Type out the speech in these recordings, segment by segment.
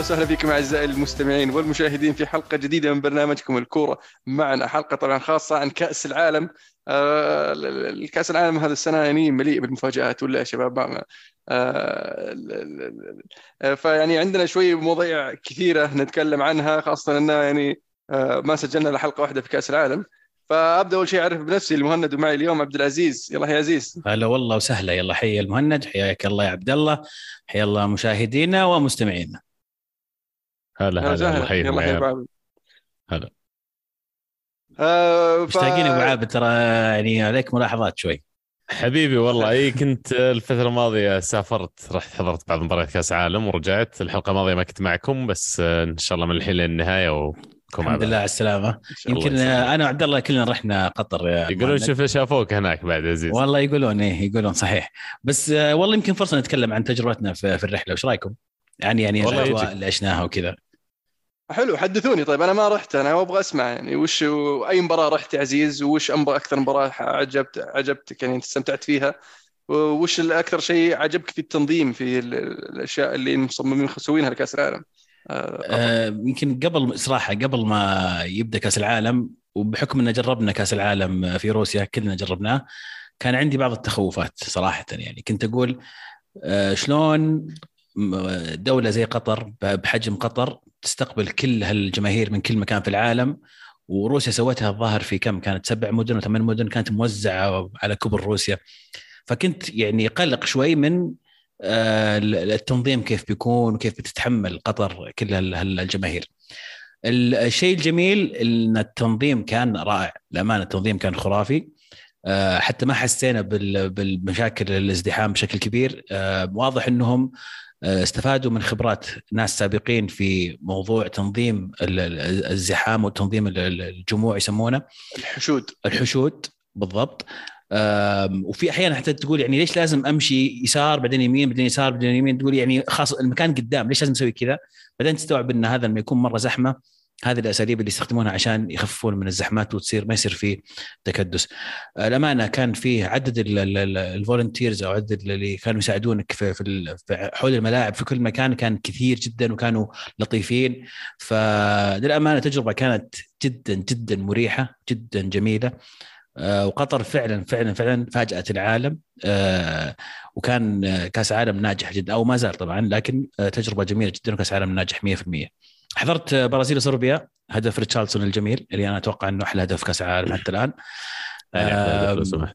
أهلا وسهلا فيكم أعزائي المستمعين والمشاهدين في حلقة جديدة من برنامجكم الكورة معنا. حلقة طبعا خاصة عن كأس العالم. آه، الكأس العالم هذا السنة يعني مليء بالمفاجآت ولا يا شباب؟ آه، آه، فيعني عندنا شوي مواضيع كثيرة نتكلم عنها خاصة ان يعني ما سجلنا إلا حلقة واحدة في كأس العالم. فأبدأ أول شيء أعرف بنفسي المهند ومعي اليوم عبد العزيز. يلا يا عزيز. هلا والله وسهلا. يلا حي المهند حياك الله يا عبد الله حيا الله مشاهدينا ومستمعينا. هلا هلا الله يحييكم هلا هلا. آه. مشتاقين أبو عابد ترى يعني عليك ملاحظات شوي. حبيبي والله إي كنت الفترة الماضية سافرت رحت حضرت بعض مباريات كأس عالم ورجعت. الحلقة الماضية ما كنت معكم بس إن شاء الله من الحين للنهايه و الحمد لله على السلامة. يمكن أنا وعبد الله كلنا رحنا قطر. يقولون شوف شافوك هناك بعد عزيز والله يقولون إيه يقولون صحيح. بس آه، والله يمكن فرصة نتكلم عن تجربتنا في, في الرحلة. وش رأيكم؟ يعني يعني الأجواء اللي عشناها وكذا. حلو حدثوني. طيب أنا ما رحت. أنا أبغى أسمع يعني وش اي مباراة رحت يا عزيز؟ وش أكثر مباراة عجبت عجبتك؟ يعني استمتعت فيها؟ وش أكثر شيء عجبك في التنظيم في الأشياء اللي مصممين مسوينها لكأس العالم؟ آه, آه، يمكن قبل صراحة قبل ما يبدأ كأس العالم وبحكم إن جربنا كأس العالم في روسيا كلنا جربناه كان عندي بعض التخوفات صراحة يعني. كنت أقول آه شلون دولة زي قطر بحجم قطر تستقبل كل هالجماهير من كل مكان في العالم وروسيا سوتها الظاهر في كم؟ كانت سبع مدن وثمان مدن كانت موزعة على كبر روسيا. فكنت يعني قلق شوي من آه، التنظيم كيف بيكون وكيف بتتحمل قطر كل هالجماهير. الشيء الجميل إن التنظيم كان رائع. للأمانة التنظيم كان خرافي. آه، حتى ما حسينا بالمشاكل الازدحام بشكل كبير. آه، واضح إنهم استفادوا من خبرات ناس سابقين في موضوع تنظيم الزحام وتنظيم الجموع يسمونه. الحشود. الحشود بالضبط. وفي أحيانا حتى تقول يعني ليش لازم أمشي يسار بعدين يمين بعدين يسار بعدين يمين؟ تقول يعني خاص المكان قدام ليش لازم أسوي كذا؟ بعدين تستوعب إن هذا لما يكون مرة زحمة هذه الأساليب اللي يستخدمونها عشان يخففون من الزحمات وتصير ما يصير في تكدس. الأمانة كان فيه عدد الفولنتيرز أو عدد اللي كانوا يساعدونك في في حول الملاعب في كل مكان كان كثير جدا وكانوا لطيفين. فللأمانة تجربة كانت جدا جدا مريحة جدا جميلة. آه، وقطر فعلا فعلا فعلا فاجأت العالم. آه، وكان كأس عالم ناجح جدا أو ما زال طبعا لكن آه، تجربة جميلة جدا وكأس عالم ناجح 100% حضرت برازيل وصربيا هدف ريتشاردسون الجميل اللي أنا أتوقع إنه أحلى هدف كأس العالم حتى الآن.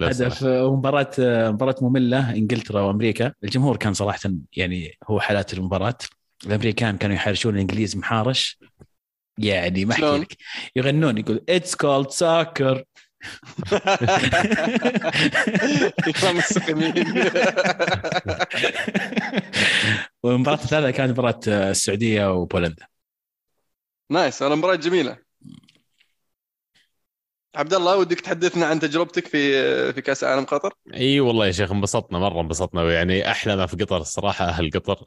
هدف ومباراة مباراة مملة إنجلترا وأمريكا، الجمهور كان صراحة يعني هو حالات المباراة، الأمريكان كانوا يحارشون الإنجليز محارش. يعني ما أحكي لك. يغنون يقول it's called soccer والمباراة الثالثة كانت مباراة السعودية وبولندا. نايس أنا مباراة جميلة. عبد الله ودك تحدثنا عن تجربتك في في كأس العالم قطر؟ إي والله يا شيخ انبسطنا مرة انبسطنا. يعني أحلى ما في قطر الصراحة أهل قطر.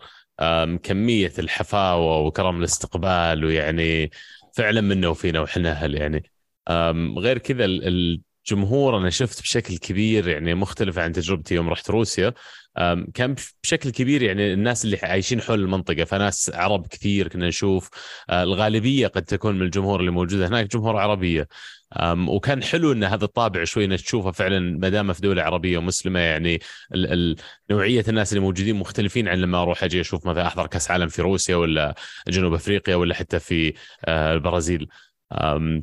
كمية الحفاوة وكرم الاستقبال ويعني فعلا منا وفينا وحنا أهل يعني. غير كذا الجمهور أنا شفت بشكل كبير يعني مختلف عن تجربتي يوم رحت روسيا. كان بشكل كبير يعني الناس اللي عايشين حول المنطقة فناس عرب كثير كنا نشوف. آه، الغالبية قد تكون من الجمهور اللي موجودة هناك جمهور عربية. وكان حلو إن هذا الطابع شوي إنك تشوفه فعلا ما دام في دولة عربية ومسلمة يعني نوعية الناس اللي موجودين مختلفين عن لما أروح أجي أشوف مثلا أحضر كأس عالم في روسيا ولا جنوب أفريقيا ولا حتى في آه، البرازيل.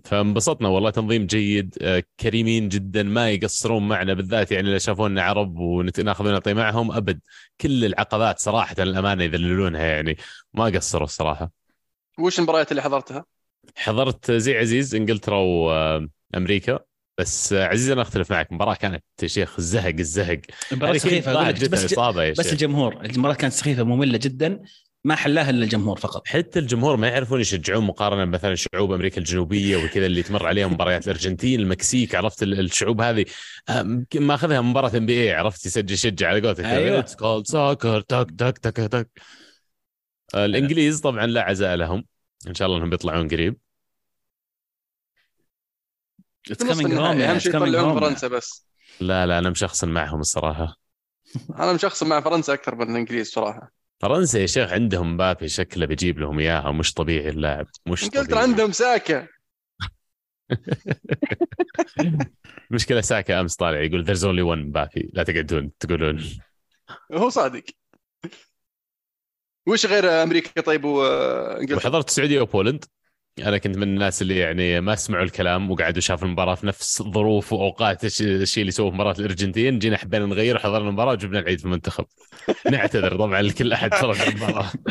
فانبسطنا والله تنظيم جيد. آه، كريمين جدا ما يقصرون معنا بالذات يعني اذا شافونا عرب وناخذ ونعطي معهم أبد. كل العقبات صراحة الامانه يذللونها يعني ما قصروا الصراحة. وش المباريات اللي حضرتها؟ حضرت زي عزيز إنجلترا وامريكا بس عزيز أنا أختلف معك المباراه كانت شيخ الزهق الزهق. مباراة سخيفة بس, بس الجمهور المباراة كانت سخيفة مملة جدا. ما حلاها إلا الجمهور فقط. حتى الجمهور ما يعرفون يشجعون مقارنة مثلا شعوب أمريكا الجنوبية وكذا اللي تمر عليهم مباريات الأرجنتين المكسيك عرفت الشعوب هذه. ما أخذها مباراة NBA عرفت؟ يسجل يشجع على قولتك. أيوه. it's called soccer تك تك تك تك الإنجليز طبعا لا عزاء لهم. إن شاء الله إنهم بيطلعون قريب. أهم شيء يطلعون فرنسا بس. لا لا أنا مشخصن معهم الصراحة. أنا مشخصن مع فرنسا أكثر من الإنجليز صراحة. فرنسا يا شيخ عندهم مبابي شكله بيجيب لهم إياها. مش طبيعي اللاعب مش انجلترا عندهم ساكا. المشكلة ساكا أمس طالع يقول there's only one مبابي لا تقعدون تقولون. هو صادق. وش غير أمريكا طيب وانجلترا وحضرت السعودية وبولند. أنا كنت من الناس اللي يعني ما سمعوا الكلام وقعدوا شافوا المباراة في نفس ظروف وأوقات الش- الشيء اللي سووه في مباراة الأرجنتين. جينا حبينا نغير وحضرنا المباراة وجبنا العيد في المنتخب. نعتذر طبعا لكل أحد على المباراة.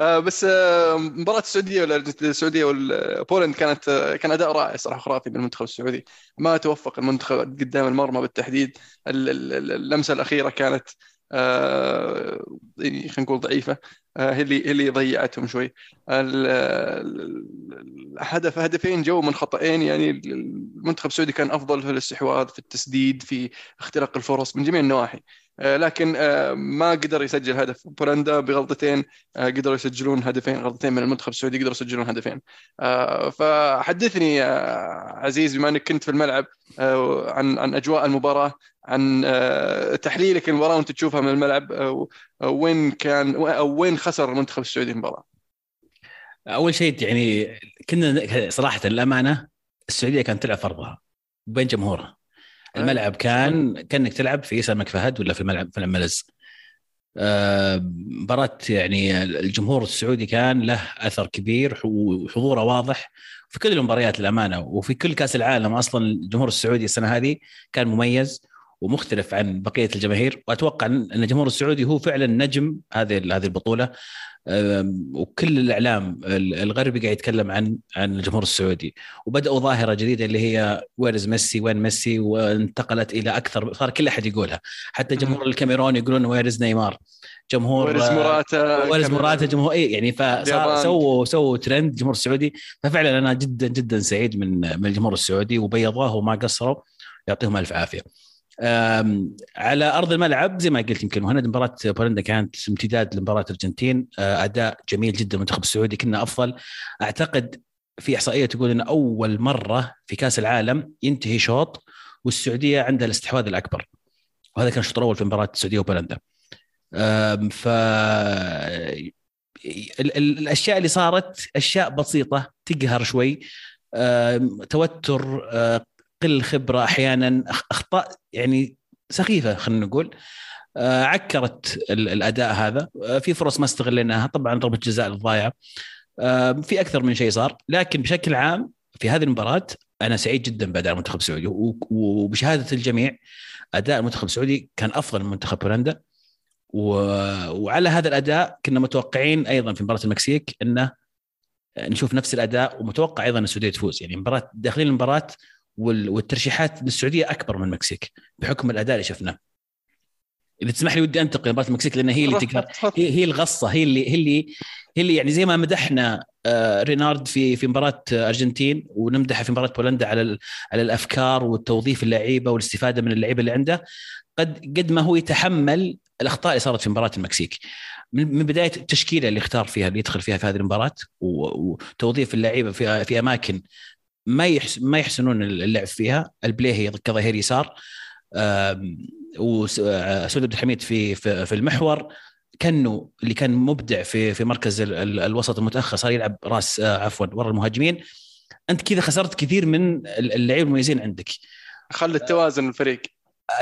آه بس آه مباراة السعودية السعودية والبولند كانت كان أداء رائع صراحة خرافي من المنتخب السعودي. ما توفق المنتخب قدام المرمى بالتحديد. ال- ال- ال- اللمسة الأخيرة كانت يعني خلينا نقول ضعيفة. آه هي اللي هي اللي ضيعتهم شوي. ال- ال- الهدف هدفين جو من خطأين يعني المنتخب السعودي كان أفضل في الاستحواذ في التسديد في اختراق الفرص من جميع النواحي. لكن آه ما قدر يسجل هدف. بولندا بغلطتين آه، قدروا يسجلون هدفين غلطتين من المنتخب السعودي قدروا يسجلون هدفين. آه، فحدثني يا عزيز بما انك كنت في الملعب آه، عن عن أجواء المباراة عن آه، تحليلك للمباراه وانت تشوفها من الملعب آه، وين كان أو وين خسر المنتخب السعودي المباراة؟ أول شيء يعني كنا صراحة الأمانة السعودية كانت تلعب فرضها بين جمهورها. الملعب كان كأنك تلعب في سلمك فهد ولا في ملعب في الملز آه، مباراة يعني الجمهور السعودي كان له أثر كبير وحضوره واضح. في كل المباريات الأمانة وفي كل كأس العالم أصلا الجمهور السعودي السنة هذه كان مميز ومختلف عن بقية الجماهير. وأتوقع أن الجمهور السعودي هو فعلا نجم هذه هذه البطولة. وكل الإعلام الغربي قاعد يتكلم عن عن الجمهور السعودي. وبدأوا ظاهرة جديدة اللي هي where's ميسي وين ميسي؟ وانتقلت إلى أكثر صار كل أحد يقولها. حتى جمهور الكاميرون يقولون where's نيمار. جمهور موراتا where's كان- موراتا جمهور اي يعني فصار. سووا سووا ترند الجمهور السعودي. ففعلا أنا جدا جدا سعيد من من الجمهور السعودي وبيضوه وما قصروا يعطيهم ألف عافية. على أرض الملعب زي ما قلت يمكن مهند مباراة بولندا كانت امتداد لمباراة الأرجنتين. أه، أداء جميل جدا المنتخب السعودي كنا أفضل. أعتقد في إحصائية تقول إن أول مرة في كأس العالم ينتهي شوط والسعودية عندها الاستحواذ الأكبر. وهذا كان الشوط الأول في مباراة السعودية وبولندا. ف ال- ال- الأشياء اللي صارت أشياء بسيطة تقهر شوي. توتر أه، قل خبرة أحيانا أخطاء يعني سخيفة خلينا نقول. أه، عكرت ال- الأداء هذا. أه، في فرص ما استغليناها. طبعا ضربة جزاء الضايعه أه، في أكثر من شيء صار. لكن بشكل عام في هذه المباراة أنا سعيد جدا بأداء المنتخب السعودي. وبشهادة الجميع أداء المنتخب السعودي كان أفضل من منتخب بولندا و... وعلى هذا الأداء كنا متوقعين أيضا في مباراة المكسيك إنه نشوف نفس الأداء ومتوقع أيضا السعودية تفوز. يعني مباراة داخلين المباراة. والترشيحات للسعوديه أكبر من المكسيك بحكم الأداء اللي شفناه. إذا تسمح لي ودي أنتقل لمباراه المكسيك لأن هي اللي تقدر هي هي الغصة هي اللي هي اللي هي اللي يعني زي ما مدحنا آه، رينارد في في مباراة أرجنتين ونمدحه في مباراة بولندا على على الأفكار والتوظيف اللعيبة والاستفادة من اللعيبة اللي عنده. قد قد ما هو يتحمل الأخطاء اللي صارت في مباراة المكسيك. من من بداية التشكيلة اللي اختار فيها اللي يدخل فيها في هذه المباراة وتوظيف اللعيبة في في أماكن ما يحس ما يحسنون اللعب فيها. البليهي كظهير يسار. وسعود عبد الحميد في في المحور. كنو اللي كان مبدع في في مركز ال- ال- الوسط المتأخر صار يلعب راس آه، عفوا ورا المهاجمين. انت كذا خسرت كثير من اللعيبه المميزين عندك. خلى التوازن الفريق.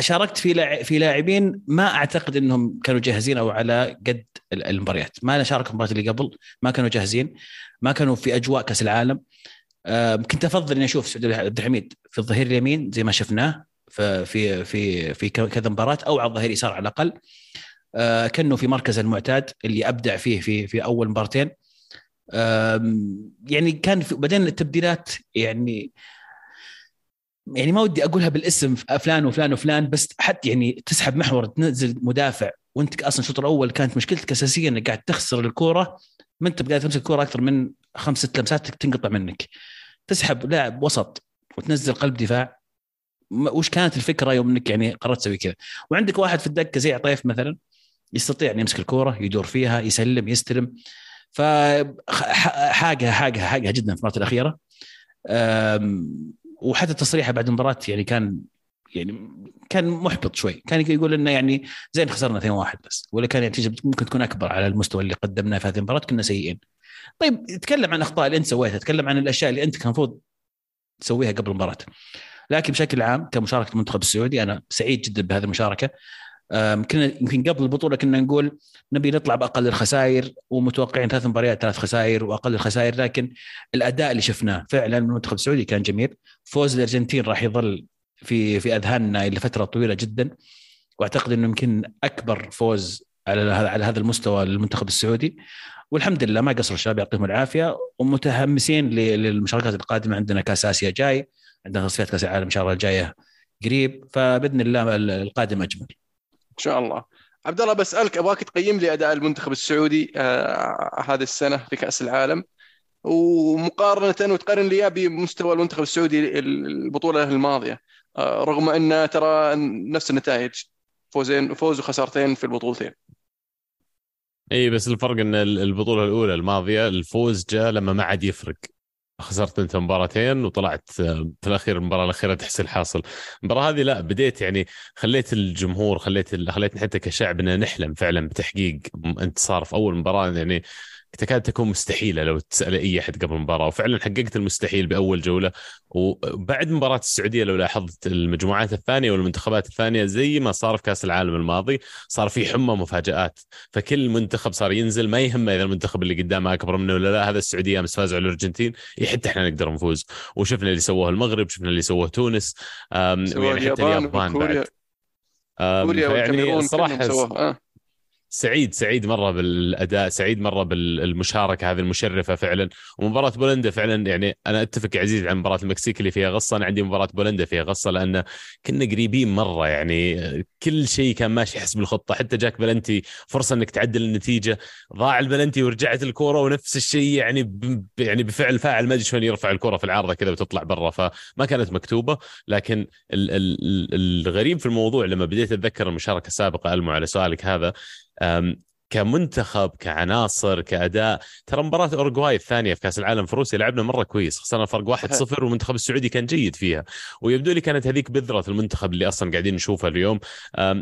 شاركت في في لاعبين ما أعتقد إنهم كانوا جاهزين أو على قد ال- المباريات. ما أنا شارك في المباراه اللي قبل. ما كانوا جاهزين. ما كانوا في أجواء كأس العالم. كنت أفضل إني أشوف سعود عبد الحميد في الظهير اليمين زي ما شفناه في في في كذا مباراة أو على الظهير اليسار على الأقل. آه، كأنه في مركز المعتاد اللي أبدع فيه في في أول مبارتين. يعني كان بعدين التبديلات يعني يعني ما ودي أقولها بالاسم فلان وفلان وفلان بس حتى يعني تسحب محور تنزل مدافع وأنت أصلا الشوط الأول كانت مشكلتك اساسيه إنك قاعد تخسر الكورة ما أنت قاعد تمسك الكورة أكثر من خمس ست لمسات تنقطع منك. تسحب لاعب وسط وتنزل قلب دفاع. وش كانت الفكرة يوم إنك يعني قررت تسوي كذا؟ وعندك واحد في الدكة زي عطيف مثلا يستطيع أن يمسك الكورة يدور فيها يسلم يستلم. ف حاجة حاجة حاجة جدا في المباراه الأخيرة. وحتى تصريحه بعد المباراة يعني كان يعني كان محبط شوي. كان يقول إنه يعني زين خسرنا 2-1 بس ولا كان النتيجه ممكن تكون أكبر على المستوى اللي قدمناه في هذه المباراة كنا سيئين. طيب تكلم عن أخطاء اللي أنت سويتها تكلم عن الأشياء اللي أنت كان المفروض تسويها قبل المباراة. لكن بشكل عام كمشاركة المنتخب السعودي أنا سعيد جدا بهذه المشاركة. كنا يمكن قبل البطولة كنا نقول نبي نطلع بأقل الخسائر ومتوقعين ثلاث مباريات ثلاث خسائر وأقل الخسائر لكن الأداء اللي شفناه فعلا من المنتخب السعودي كان جميل. فوز الأرجنتين راح يظل في في أذهاننا لفتره طويلة جدا. وأعتقد إنه يمكن أكبر فوز على على هذا المستوى للمنتخب السعودي. والحمد لله ما قصروا الشباب يعطيهم العافية ومتحمسين للمشاركات القادمة عندنا كأس آسيا جاي عندنا تصفيات كأس العالم إن شاء الله الجاية قريب فبإذن الله القادم أجمل. إن شاء الله. عبد الله بسألك أبغاك تقيم لي أداء المنتخب السعودي آه هذه السنة في كأس العالم ومقارنة وتقارن لي بمستوى المنتخب السعودي البطولة الماضية آه رغم أن ترى نفس النتائج فوزين فوز وخسارتين في البطولتين. إي بس الفرق إن البطولة الأولى الماضية الفوز جاء لما ما عاد يفرق. خسرت أنت مباراتين وطلعت في الأخير المباراة الأخيرة تحصيل حاصل المباراة هذه لا بديت يعني خليت الجمهور خليت خليتنا حتى كشعب نحلم فعلا بتحقيق انتصار في أول مباراة. يعني تكاد تكون مستحيلة لو تسأل أي أحد قبل المباراة وفعلا حققت المستحيل بأول جولة. وبعد مباراة السعودية لو لاحظت المجموعات الثانية والمنتخبات الثانية زي ما صار في كأس العالم الماضي صار في حمى مفاجات فكل منتخب صار ينزل ما يهمه إذا المنتخب اللي قدامه أكبر منه ولا لا هذا السعودية أمس فازوا على الأرجنتين حتى إحنا نقدر نفوز. وشفنا اللي سووه المغرب شفنا اللي سووه تونس يعني حتى اليابان بعد. كوريا يعني الصراحة سعيد سعيد مرة بالأداء سعيد مرة بالمشاركة هذه المشرفة فعلا. ومباراة بولندا فعلا يعني أنا أتفق يا عزيز عن مباراة المكسيك اللي فيها غصة. أنا عندي مباراة بولندا فيها غصة لأن كنا قريبين مرة يعني كل شيء كان ماشي حسب الخطة. حتى جاك بلنتي فرصة إنك تعدل النتيجة ضاع البلنتي ورجعت الكورة ونفس الشيء يعني. يعني بفعل فاعل ما أدري شلون يرفع الكورة في العارضة كذا وتطلع برا. فما كانت مكتوبة. لكن ال... ال... الغريب في الموضوع لما بديت أتذكر المشاركة السابقة ألمو على سؤالك هذا كمنتخب كعناصر كأداء. ترى مباراة اورجواي الثانية في كأس العالم في روسيا لعبنا مرة كويس خسرنا فرق 1-0 والمنتخب السعودي كان جيد فيها. ويبدو لي كانت هذيك بذرة المنتخب اللي أصلا قاعدين نشوفها اليوم.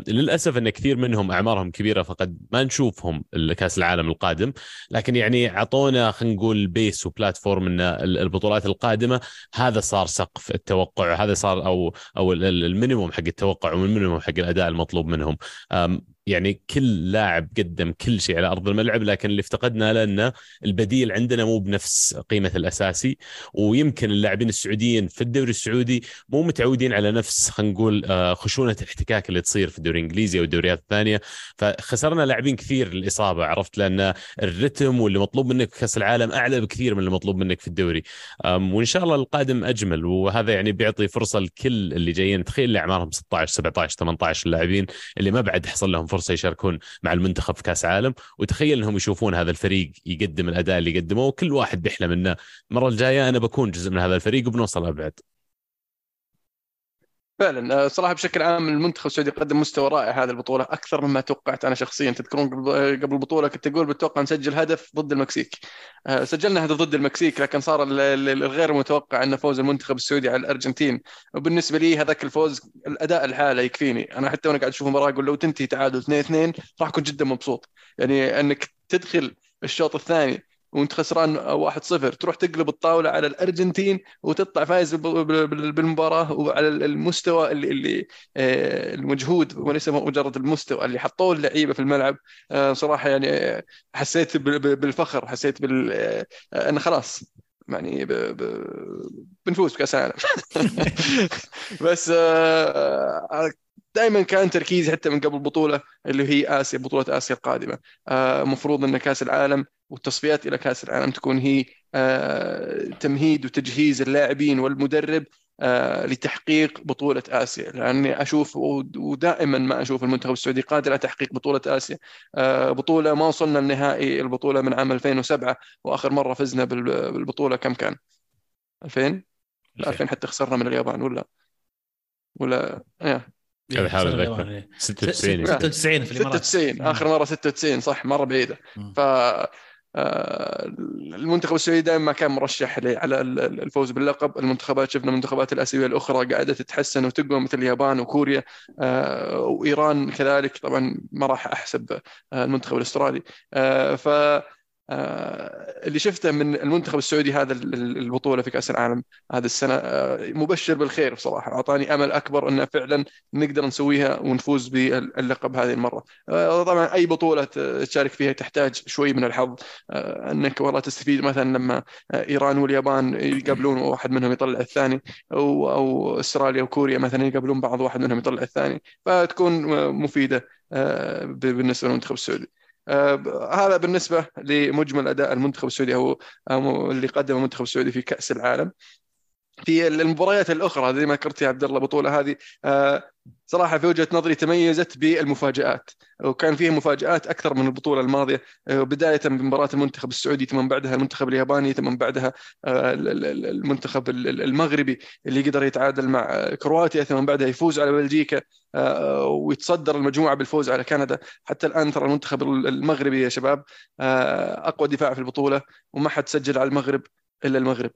للأسف إن كثير منهم أعمارهم كبيرة فقد ما نشوفهم كاس العالم القادم. لكن يعني اعطونا خلينا نقول base و platform إن البطولات القادمة. هذا صار سقف التوقع هذا صار أو أو ال minimum حق التوقع وال minimum حق الأداء المطلوب منهم. يعني كل لاعب قدم كل شيء على أرض الملعب لكن اللي افتقدنا لأنه البديل عندنا مو بنفس قيمة الأساسي. ويمكن اللاعبين السعوديين في الدوري السعودي مو متعودين على نفس خلينا نقول آه، خشونة الاحتكاك اللي تصير في الدوري الإنجليزي أو الدوريات الثانية. فخسرنا لاعبين كثير للإصابة عرفت؟ لأن الرتم واللي مطلوب منك في كأس العالم أعلى بكثير من اللي مطلوب منك في الدوري. وإن شاء الله القادم أجمل. وهذا يعني بيعطي فرصة لكل اللي جايين. تخيل اللي أعمارهم 16 17 18 اللاعبين اللي ما بعد حصل لهم فرصة فرصه يشاركون مع المنتخب في كأس عالم. وتخيل إنهم يشوفون هذا الفريق يقدم الأداء اللي يقدمه وكل واحد بيحلم إنه المرة الجاية أنا بكون جزء من هذا الفريق وبنوصل أبعد. فعلا آه، صراحة بشكل عام المنتخب السعودي قدم مستوى رائع هذه البطولة أكثر مما توقعت أنا شخصيا. تذكرون قبل البطولة كنت أقول بتوقع نسجل هدف ضد المكسيك. آه، سجلنا هدف ضد المكسيك لكن صار الغير متوقع أن فوز المنتخب السعودي على الأرجنتين. وبالنسبة لي هذاك الفوز الأداء الحالة يكفيني. أنا حتى وأنا قاعد أشوف المباراة أقول لو تنتهي تعادل 2 2 راح أكون جدا مبسوط. يعني أنك تدخل الشوط الثاني وانت خسران 1-0 تروح تقلب الطاولة على الأرجنتين وتطلع فايز بالمباراة وعلى المستوى اللي, اللي آه، المجهود وليس مجرد المستوى اللي حطوه اللعيبة في الملعب. آه، صراحة يعني آه، حسيت بالفخر حسيت بال انه خلاص يعني ب... ب... بنفوز بكأس العالم. بس دائما كان تركيزي حتى من قبل البطولة اللي هي آسيا بطولة آسيا القادمة. المفروض إن كأس العالم والتصفيات إلى كأس العالم تكون هي آه، تمهيد وتجهيز اللاعبين والمدرب آه، لتحقيق بطولة آسيا. لأني أشوف ودائما ما أشوف المنتخب السعودي قادر على تحقيق بطولة آسيا. آه، بطولة ما وصلنا النهائي البطولة من عام 2007 وآخر مرة فزنا بالبطولة كم كان؟ 2000 2000 حتى خسرنا من اليابان ولا؟ ولا؟ إيه، حاول أتذكر. 96 96 في الإمارات. 96 آخر مرة 96 صح مرة بعيدة. ف آه، المنتخب السعودي دائما كان مرشح على الفوز باللقب. المنتخبات شفنا المنتخبات الأسيوية الأخرى قاعدة تتحسن وتقوى مثل اليابان وكوريا آه، وإيران كذلك. طبعا ما راح أحسب المنتخب الأسترالي. ف آه، اللي شفته من المنتخب السعودي هذا البطولة في كأس العالم هذه السنة آه، مبشر بالخير بصراحة. أعطاني أمل أكبر انه فعلا نقدر نسويها ونفوز باللقب هذه المرة. آه، طبعا أي بطولة تشارك فيها تحتاج شوي من الحظ. أنك والله تستفيد مثلا لما إيران واليابان يقابلون واحد منهم يطلع الثاني أو أو أستراليا وكوريا مثلا يقابلون بعض واحد منهم يطلع الثاني فتكون مفيدة بالنسبة للمنتخب السعودي. آه، هذا بالنسبة لمجمل أداء المنتخب السعودي أو اللي قدمه المنتخب السعودي في كأس العالم. في المباريات الأخرى زي ما ذكرت يا عبد الله البطوله هذه آه، صراحة في وجهة نظري تميزت بالمفاجآت وكان فيها مفاجآت أكثر من البطولة الماضية آه، بداية بمباراه المنتخب السعودي ثم بعدها المنتخب الياباني ثم بعدها آه، المنتخب المغربي اللي قدر يتعادل مع كرواتيا ثم بعدها يفوز على بلجيكا ويتصدر المجموعة بالفوز على كندا. حتى الآن ترى المنتخب المغربي يا شباب أقوى دفاع في البطولة وما حد سجل على المغرب إلا المغرب.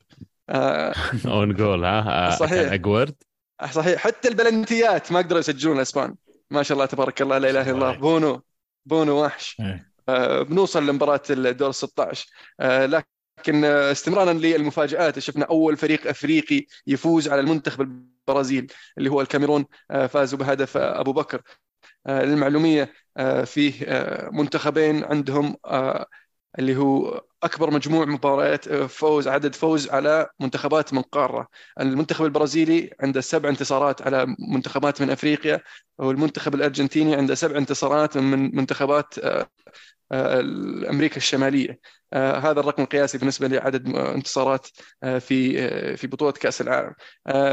own goal ها؟ آه، صحيح. اجورد آه، صحيح. حتى البلنتيات ما قدروا يسجلون الاسبان ما شاء الله تبارك الله لا إله إلا الله. بونو بونو وحش. آه بنوصل لمباراة الدور 16 آه لكن استمرارا للمفاجآت شفنا أول فريق أفريقي يفوز على المنتخب البرازيل اللي هو الكاميرون. آه فازوا بهدف أبو بكر. للمعلومية فيه منتخبين عندهم اللي هو أكبر مجموع مباريات آه، فوز عدد فوز على منتخبات من قارة. المنتخب البرازيلي عنده سبع انتصارات على منتخبات من أفريقيا والمنتخب الأرجنتيني عنده سبع انتصارات من منتخبات آه، أمريكا الشمالية. آه، هذا الرقم القياسي بالنسبة لعدد انتصارات آه، في في بطولة كأس العالم.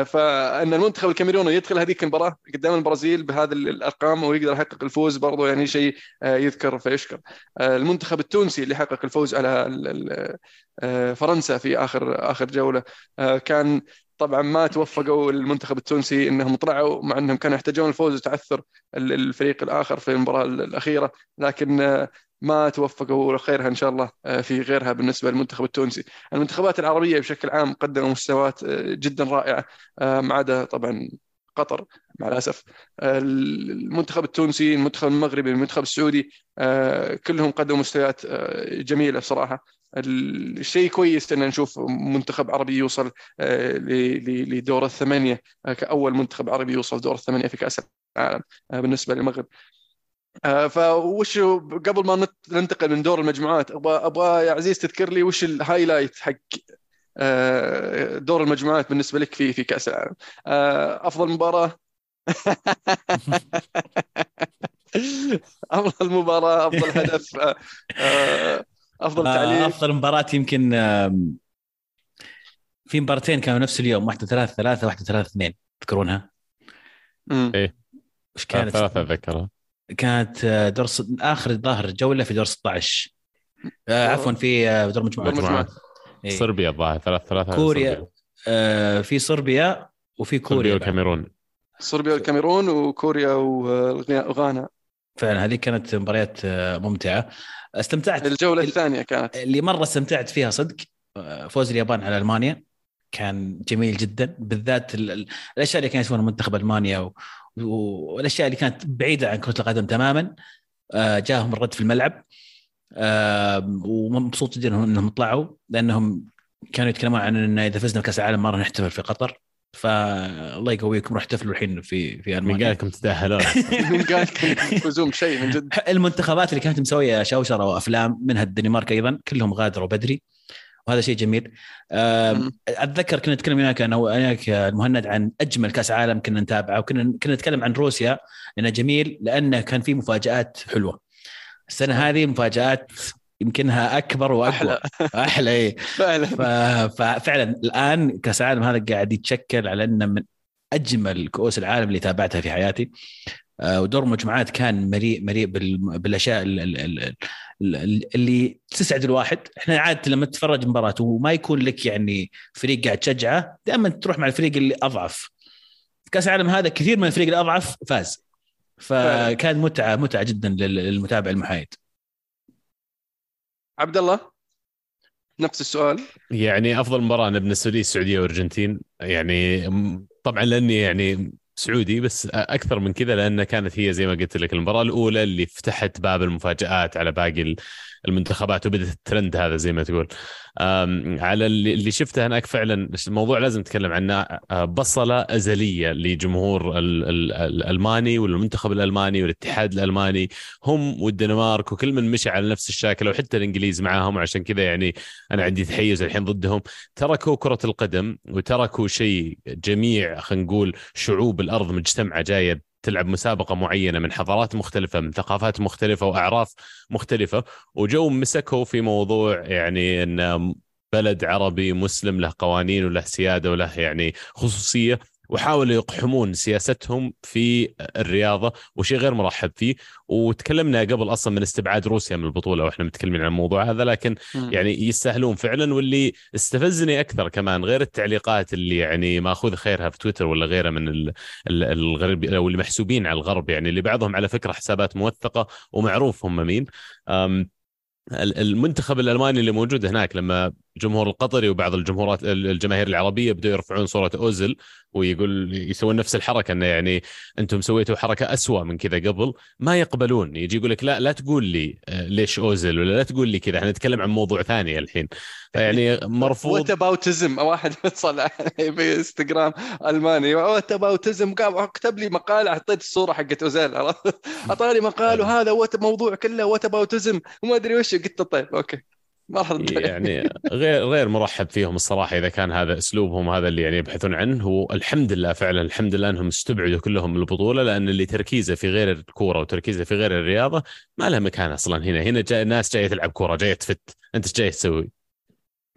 فإن المنتخب الكاميروني يدخل هذيك المباراة قدام البرازيل بهذه الأرقام ويقدر يحقق الفوز برضو يعني شيء يذكر فيشكر. المنتخب التونسي اللي حقق الفوز على فرنسا في آخر آخر جولة كان طبعا ما توفقوا المنتخب التونسي إنهم طلعوا مع إنهم كانوا يحتاجون الفوز وتعثر الفريق الآخر في المباراة الأخيرة لكن ما توفقوا خيرها إن شاء الله آه، في غيرها بالنسبة للمنتخب التونسي. المنتخبات العربية بشكل عام قدموا مستويات آه، جدا رائعة آه، ما عدا طبعا قطر مع الأسف المنتخب التونسي المنتخب المغربي المنتخب السعودي كلهم قدموا مستويات جميلة بصراحة الشيء كويس إن نشوف منتخب عربي يوصل لدور الثمانية كأول منتخب عربي يوصل دور الثمانية في كأس العالم بالنسبة للمغرب. آه، فوش قبل ما ننتقل من دور المجموعات أبغى أبغى يا عزيز تذكر لي وش الهايلايت حق آه، دور المجموعات بالنسبة لك في في كأس العالم. آه، أفضل مباراة. أفضل مباراة أفضل هدف أفضل تعليق. أفضل مباراة يمكن في مباراتين كانوا نفس اليوم واحدة ثلاثة ثلاثة واحدة ثلاثة اثنين تذكرونها؟ إيه. وش كانت؟ ثلاثة أتذكرها. كانت آه، دور صد... آخر ظاهر جوله في دور 16 آه عفوا في آه، دور مجموعات مجموعات إيه. صربيا الظاهر ثلاث ثلاثة كوريا آه في صربيا وفي كوريا صربيا والكاميرون. صربيا والكاميرون وكوريا وغانا فعلا هذه كانت مباريات آه، ممتعة. استمتعت الجولة الثانية كانت. اللي مرة استمتعت فيها صدق فوز اليابان على ألمانيا. كان جميل جدا بالذات الأشياء اللي كانت يسوونها منتخب ألمانيا والأشياء اللي كانت بعيدة عن كرة القدم تماما. آه، جاهم الرد في الملعب. ومبسوط جدا انهم طلعوا لأنهم كانوا يتكلمون عن إن إذا فزنا بكأس العالم ما راح نحتفل في قطر. فالله يقويكم روح احتفلوا الحين في في ألمانيا. من قال لكم تتأهلون. من قال لكم تفوزون بشيء من جد. المنتخبات اللي كانت مسوية شوشره وأفلام منها الدنمارك أيضا كلهم غادروا بدري. وهذا شيء جميل. أتذكر كنا نتكلم وياك أنا وياك المهند عن أجمل كأس عالم كنا نتابعه. وكنا كنا نتكلم عن روسيا لأنه جميل لأنه كان في مفاجآت حلوة. السنة هذه مفاجآت يمكنها أكبر وأقوى. أحلى. أحلى اي فعلا. ففعلا الآن كاس العالم هذا قاعد يتشكل على إنه من أجمل كؤوس العالم اللي تابعتها في حياتي. آه، ودور المجموعات كان مليء مليء بالأشياء اللي تسعد الواحد. إحنا عادة لما تتفرج مباراة وما يكون لك يعني فريق قاعد تشجعه دائما تروح مع الفريق اللي أضعف. كأس العالم هذا كثير من الفريق الاضعف فاز. فكان متعة متعة جدا للمتابع المحايد. عبد الله نفس السؤال. يعني أفضل مباراة أنا بالنسبة لي السعودية والأرجنتين. يعني طبعا لأني يعني سعودي بس أكثر من كذا لأن كانت هي زي ما قلت لك المباراة الأولى اللي فتحت باب المفاجآت على باقي المنتخبات وبدت الترند هذا زي ما تقول. على اللي شفته هناك فعلا الموضوع لازم نتكلم عنه. أه، بصلة أزلية لجمهور ال- ال- الألماني والمنتخب الألماني والاتحاد الألماني. هم والدنمارك وكل من مشى على نفس الشاكله وحتى الإنجليز معاهم. عشان كذا يعني أنا عندي تحيز الحين ضدهم. تركوا كرة القدم وتركوا شيء جميع خلينا نقول شعوب الأرض مجتمعة جاية تلعب مسابقة معينة من حضارات مختلفة من ثقافات مختلفة وأعراف مختلفة. وجو مسكوا في موضوع يعني إن بلد عربي مسلم له قوانين وله سيادة وله يعني خصوصية. وحاولوا يقحمون سياستهم في الرياضة وشيء غير مرحب فيه. وتكلمنا قبل أصلا من استبعاد روسيا من البطولة وإحنا متكلمين عن الموضوع هذا لكن يعني يستاهلون فعلا. واللي استفزني أكثر كمان غير التعليقات اللي يعني ماخوذ خيرها في تويتر ولا غيره من ال- ال- الغرب أو اللي محسوبين على الغرب يعني اللي بعضهم على فكرة حسابات موثقة ومعروف هم مين. المنتخب الألماني اللي موجود هناك لما الجمهور القطري وبعض الجمهورات الجماهير العربية بدوا يرفعون صورة اوزل ويقول يسوون نفس الحركة إنه يعني أنتم سويتوا حركة أسوأ من كذا قبل ما يقبلون. يجي يقول لك لا لا تقول لي آه، ليش اوزل ولا لا تقول لي كذا. إحنا نتكلم عن موضوع ثاني الحين. فيعني مرفوض. what aboutism واحد طلع في انستغرام ألماني. whataboutism قام كتب لي مقال حطيت الصورة حقت أوزيل؟ أعطاني مقال وهذا what موضوع كله whataboutism وما أدري وش. قلت طيب okay. يعني غير غير مرحب فيهم الصراحة إذا كان هذا أسلوبهم هذا اللي يعني يبحثون عنه. والحمد لله فعلا الحمد لله إنهم استبعدوا كلهم من البطولة لأن اللي تركيزه في غير الكورة وتركيزه في غير الرياضة ما له مكان أصلا هنا. هنا جاي ناس جاية تلعب كورة جاية تفت. أنت إيش جاي تسوي؟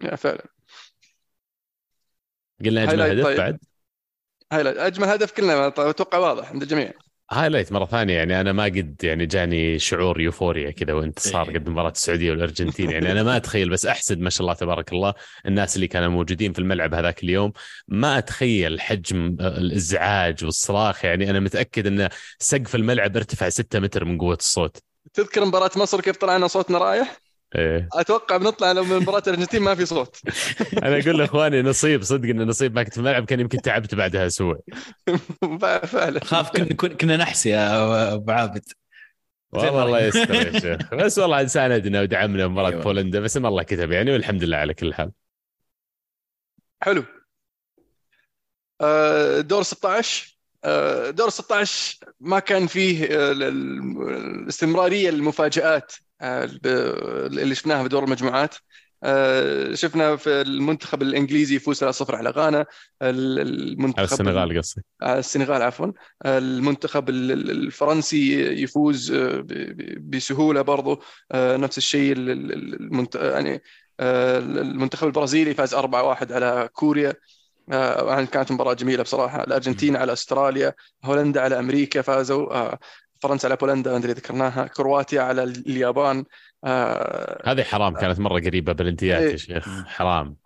يا فعلا. قلنا أجمل highlight هدف طيب. بعد؟ هاي أجمل هدف كلنا أتوقع واضح عند الجميع. highlight مرة ثانية يعني أنا ما قد يعني جاني شعور euphoria كذا وانتصار إيه. قد مباراة السعودية والأرجنتين يعني أنا ما أتخيل بس أحسد ما شاء الله تبارك الله الناس اللي كانوا موجودين في الملعب هذاك اليوم ما أتخيل حجم الإزعاج والصراخ يعني أنا متأكد إن سقف الملعب ارتفع 6 متر من قوة الصوت تذكر مباراة مصر كيف طلعنا صوتنا رايح؟ إيه. أتوقع بنطلع لو من مباراة الأرجنتين ما في صوت. أنا أقول لإخواني نصيب صدق ان نصيب. ما كنت في الملعب كان يمكن تعبت بعدها أسبوع. فعلا. خاف كنا كنا- نحس يا أبو عابد. والله الله يستر يا شيخ. بس والله ساندنا ودعمنا مباراة أيوة. بولندا بس ما الله كتب يعني والحمد لله على كل حال. حلو. آه، دور 16 آه، دور 16 ما كان فيه آه، ال- ال- الاستمرارية المفاجات اللي شفناها في دور المجموعات. آه، شفنا في المنتخب الإنجليزي يفوز 3-0 على غانا. ال- المنتخب على السنغال قصدي على السنغال عفوا. المنتخب ال- ال- الفرنسي يفوز آه، بسهولة برضو. آه، نفس الشيء ال- ال- المنت... يعني آه، المنتخب البرازيلي فاز 4-1 على كوريا. آه، يعني كانت مباراة جميلة بصراحة. الأرجنتين على أستراليا هولندا على أمريكا فازوا. آه، فرنسا على بولندا ما أدري ذكرناها. كرواتيا على اليابان آه، هذه حرام كانت مرة قريبة بلنتيات يا إيه. شيخ. حرام.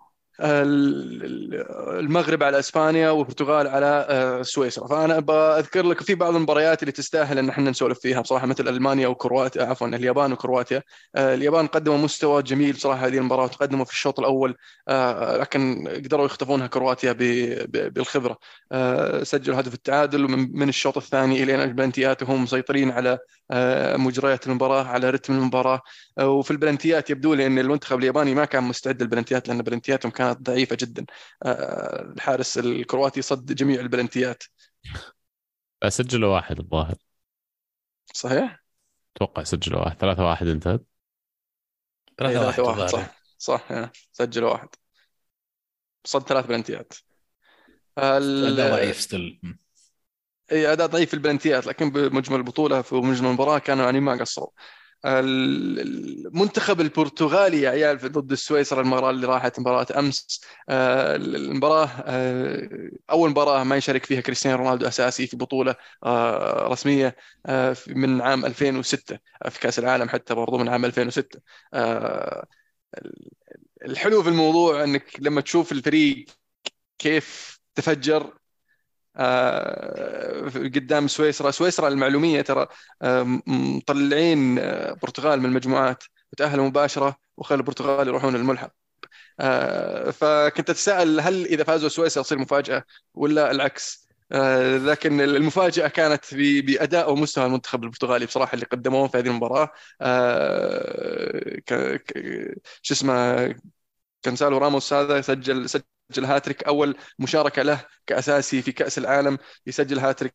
المغرب على إسبانيا والبرتغال على آه، سويسرا. فأنا بذكر لك في بعض المباريات اللي تستاهل إن إحنا نسولف فيها بصراحة مثل ألمانيا وكرواتيا عفوا اليابان وكرواتيا. آه، اليابان قدموا مستوى جميل بصراحه هذه المباراة تقدموا في الشوط الأول آه، لكن قدروا يخطفونها كرواتيا بالخبرة. سجلوا هدف التعادل من الشوط الثاني إلى البلنتيات وهم مسيطرين على مجريات المباراة على رتم المباراة. وفي البلنتيات يبدو لي إن المنتخب الياباني ما كان مستعد للبلنتيات لأن بلنتياتهم كانت ضعيفة جدا. آه، الحارس الكرواتي صد جميع البلنتيات. سجلوا واحد الظاهر. صحيح؟ أتوقع سجلوا واحد. ثلاثة واحد انتهت إيه، 3 ثلاثة 1 واحد صح. صح يا. سجل واحد. صد ثلاث بلنتيات. ال- ضعيف ستيل اي أداء ضعيف في البلنتيات لكن بمجمل البطولة في مجمل المباراة كانوا يعني ما قصروا. المنتخب البرتغالي يا عيال ضد السويسرا المباراة اللي راحت مباراة أمس آه، المباراة آه، أول مباراة ما يشارك فيها كريستيانو رونالدو أساسي في بطولة آه، رسمية من عام 2006 في كأس العالم حتى برضو من عام 2006 آه، الحلو في الموضوع إنك لما تشوف الفريق كيف تفجر قدام سويسرا. سويسرا المعلومية ترى آه، مطلعين آه، البرتغال من المجموعات وتأهلوا مباشرة وخلوا البرتغال يروحون الملحق. آه، فكنت أتساءل هل إذا فازوا سويسرا تصير مفاجأة ولا العكس؟ آه، لكن المفاجأة كانت بأداء ومستوى المنتخب البرتغالي بصراحة اللي قدموه في هذه المباراة. شو اسمه؟ كانسالو راموس هذا سجل سجل هاتريك أول مشاركة له كأساسي في كأس العالم يسجل هاتريك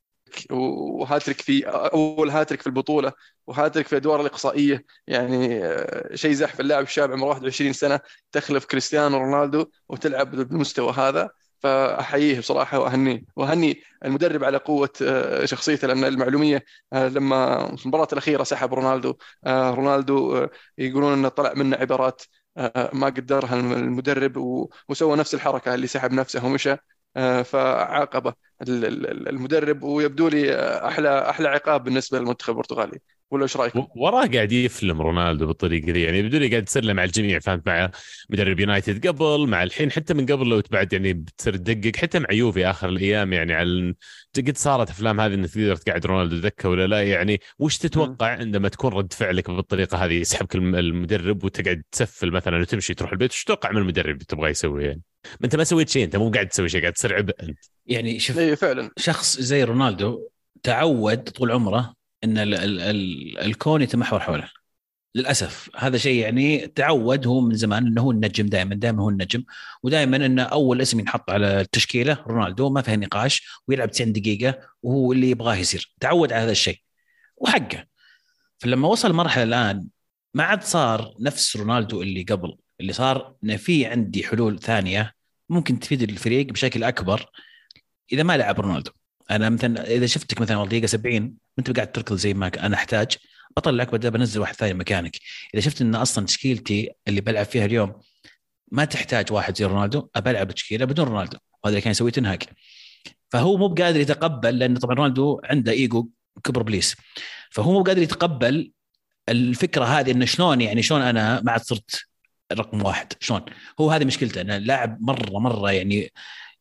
وهاتريك في أول هاتريك في البطولة وهاتريك في الادوار الإقصائية. يعني آه، شيء زحف اللاعب الشاب عمره 21 سنة تخلف كريستيانو رونالدو وتلعب بالمستوى هذا. فأحييه بصراحة وأهنيه. وأهني المدرب على قوة آه، شخصيته لأن المعلومية آه، لما في المباراة الأخيرة سحب رونالدو رونالدو يقولون إنه طلع منه عبارات ما قدرها المدرب وسوى نفس الحركة اللي سحب نفسه ومشى فعاقبه المدرب ويبدو لي أحلى أحلى عقاب بالنسبة للمنتخب البرتغالي. ولا إيش رايكم؟ وراه قاعد يفلم رونالدو بالطريقة دي يعني يبدو لي قاعد يسلم على الجميع فهمت مع مدرب يونايتد قبل مع الحين حتى من قبل لو بعد يعني بتصير تدقق حتى مع يوفي آخر الأيام يعني على قد صارت أفلام هذه إنك تقدر تقعد رونالدو دكه ولا لا؟ يعني وش تتوقع عندما تكون رد فعلك بالطريقة هذه يسحبك المدرب وتقعد تسفل مثلا وتمشي تروح البيت؟ وش تتوقع من المدرب تبغى يسوي يعني؟ ما أنت ما سويت شيء أنت مو قاعد تسوي شيء قاعد تصير عبء أنت. يعني شوف اي فعلا. شخص زي رونالدو تعود طول عمره إن ال ال ال الكون يتمحور حوله. للأسف هذا شيء يعني تعود هو من زمان إنه هو النجم دائما دائما هو النجم. ودائما انه أول اسم ينحط على التشكيلة رونالدو ما فيها نقاش ويلعب 90 دقيقة وهو اللي يبغاه يصير. تعود على هذا الشيء. وحقه. فلما وصل مرحلة الآن ما عاد صار نفس رونالدو اللي قبل. اللي صار انه في عندي حلول ثانية ممكن تفيد الفريق بشكل أكبر إذا ما لعب رونالدو. أنا مثلا إذا شفتك مثلا والله دقيقة 70 وأنت قاعد تركض زي ما أنا أحتاج بطلعك بدل بنزل واحد ثاني مكانك. إذا شفت إن أصلا تشكيلتي اللي بلعب فيها اليوم ما تحتاج واحد زي رونالدو أبى تشكيلة بدون رونالدو. وهذا اللي كان يسويه تنهاك فهو مو بقادر يتقبل لأن طبعا رونالدو عنده إيجو كبر بليس. فهو مو قادر يتقبل الفكرة هذه انه شلون يعني شلون أنا ما عاد صرت رقم واحد. شلون؟ هو هذه مشكلته انه لاعب مرة مرة يعني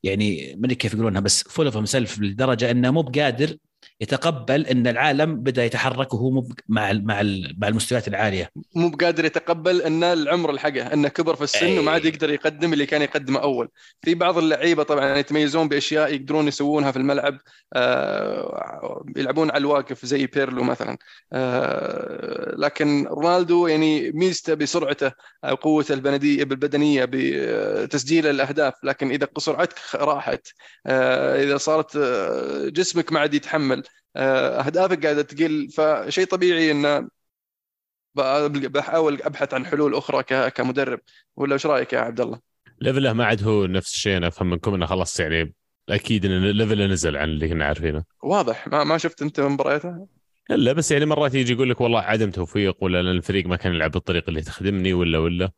يعني ما أدري كيف يقولونها بس full of self لدرجة إنه مو بقادر يتقبل إن العالم بدأ يتحرك وهو مو مع مع مع المستويات العالية. مو بقادر يتقبل إن العمر لحقه إنه كبر في السن وما عاد يقدر يقدم اللي كان يقدمه أول. في بعض اللعيبة طبعا يتميزون بأشياء يقدرون يسوونها في الملعب آه يلعبون على الواقف زي بيرلو مثلا. آه لكن رونالدو يعني ميزته بسرعته قوته البنديه بالبدنية بتسجيل الأهداف. لكن إذا قصرعتك راحت. آه إذا صارت آه، جسمك ما عاد يتحمل. آه، أهدافك قاعدة تقل فشيء طبيعي إن بحاول أبحث عن حلول أخرى كمدرب ولا إيش رأيك يا عبد الله؟ ليفله ما عاد هو نفس الشيء أنا أفهم منكم إنه خلاص يعني أكيد إن ليفله نزل عن اللي كنا عارفينه واضح ما ما شفت أنت مبارياته؟ لا بس يعني مرات يجي يقول لك والله عدم توفيق ولا الفريق ما كان يلعب بالطريقة اللي تخدمني ولا ولا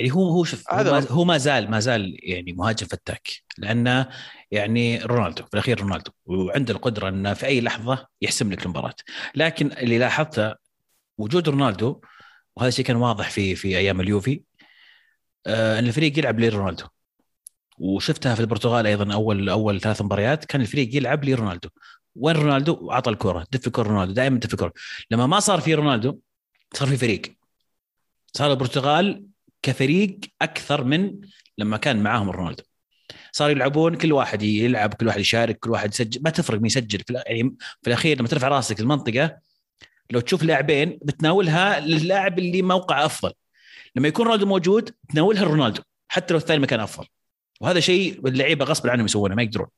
يعني هو هو شوف هو ما, هو ما زال ما زال يعني مهاجم فتاك لأنه يعني رونالدو في الأخير رونالدو وعنده القدرة إنه في أي لحظة يحسم لك المباراة. لكن اللي لاحظته وجود رونالدو وهذا الشيء كان واضح في في أيام اليوفي آه إن الفريق يلعب لرونالدو. وشفتها في البرتغال أيضا أول أول ثلاث مباريات كان الفريق يلعب لرونالدو. وين رونالدو؟ عطى الكرة دف الكرة رونالدو دائما دف الكرة. لما ما صار في رونالدو صار في فريق. صار البرتغال كفريق أكثر من لما كان معاهم رونالدو. صاروا يلعبون كل واحد يلعب كل واحد يشارك كل واحد يسجل. ما تفرق مين يسجل. في يعني في الأخير لما ترفع راسك المنطقة لو تشوف لاعبين بتناولها للاعب اللي موقع أفضل. لما يكون رونالدو موجود تناولها رونالدو حتى لو الثاني مكان أفضل. وهذا شيء اللعيبة غصب عنهم يسوونه ما يقدرون.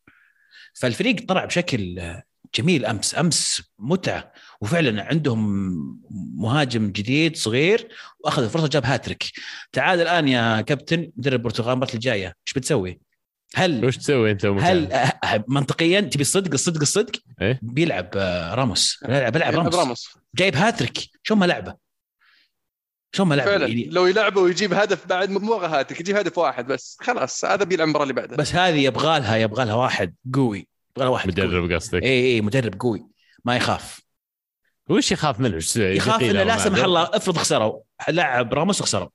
فالفريق طلع بشكل جميل أمس أمس متعة. وفعلا عندهم مهاجم جديد صغير وأخذ الفرصة جاب هاتريك. تعال الآن يا كابتن مدرب البرتغال المباراه الجاية إيش بتسوي؟ هل وش تسوي أنت هل منطقيا تبي الصدق؟ الصدق الصدق؟ إيه؟ بيلعب آه، راموس. بيلعب بيلعب راموس. راموس. جايب هاتريك. شو ما لعبه؟ شو ما لعبه؟ فعلا يعني... لو يلعبه ويجيب هدف بعد مو هاتريك يجيب هدف واحد بس. خلاص هذا بيلعب المباراة اللي بعدها بس هذه يبغى لها يبغى لها واحد قوي. يبغى لها واحد مدرب قصدك؟ اي اي مدرب قوي. ما يخاف. وش يخاف منه؟ يخاف إنه لا سمح الله افرض خسروا. لاعب راموس وخسروا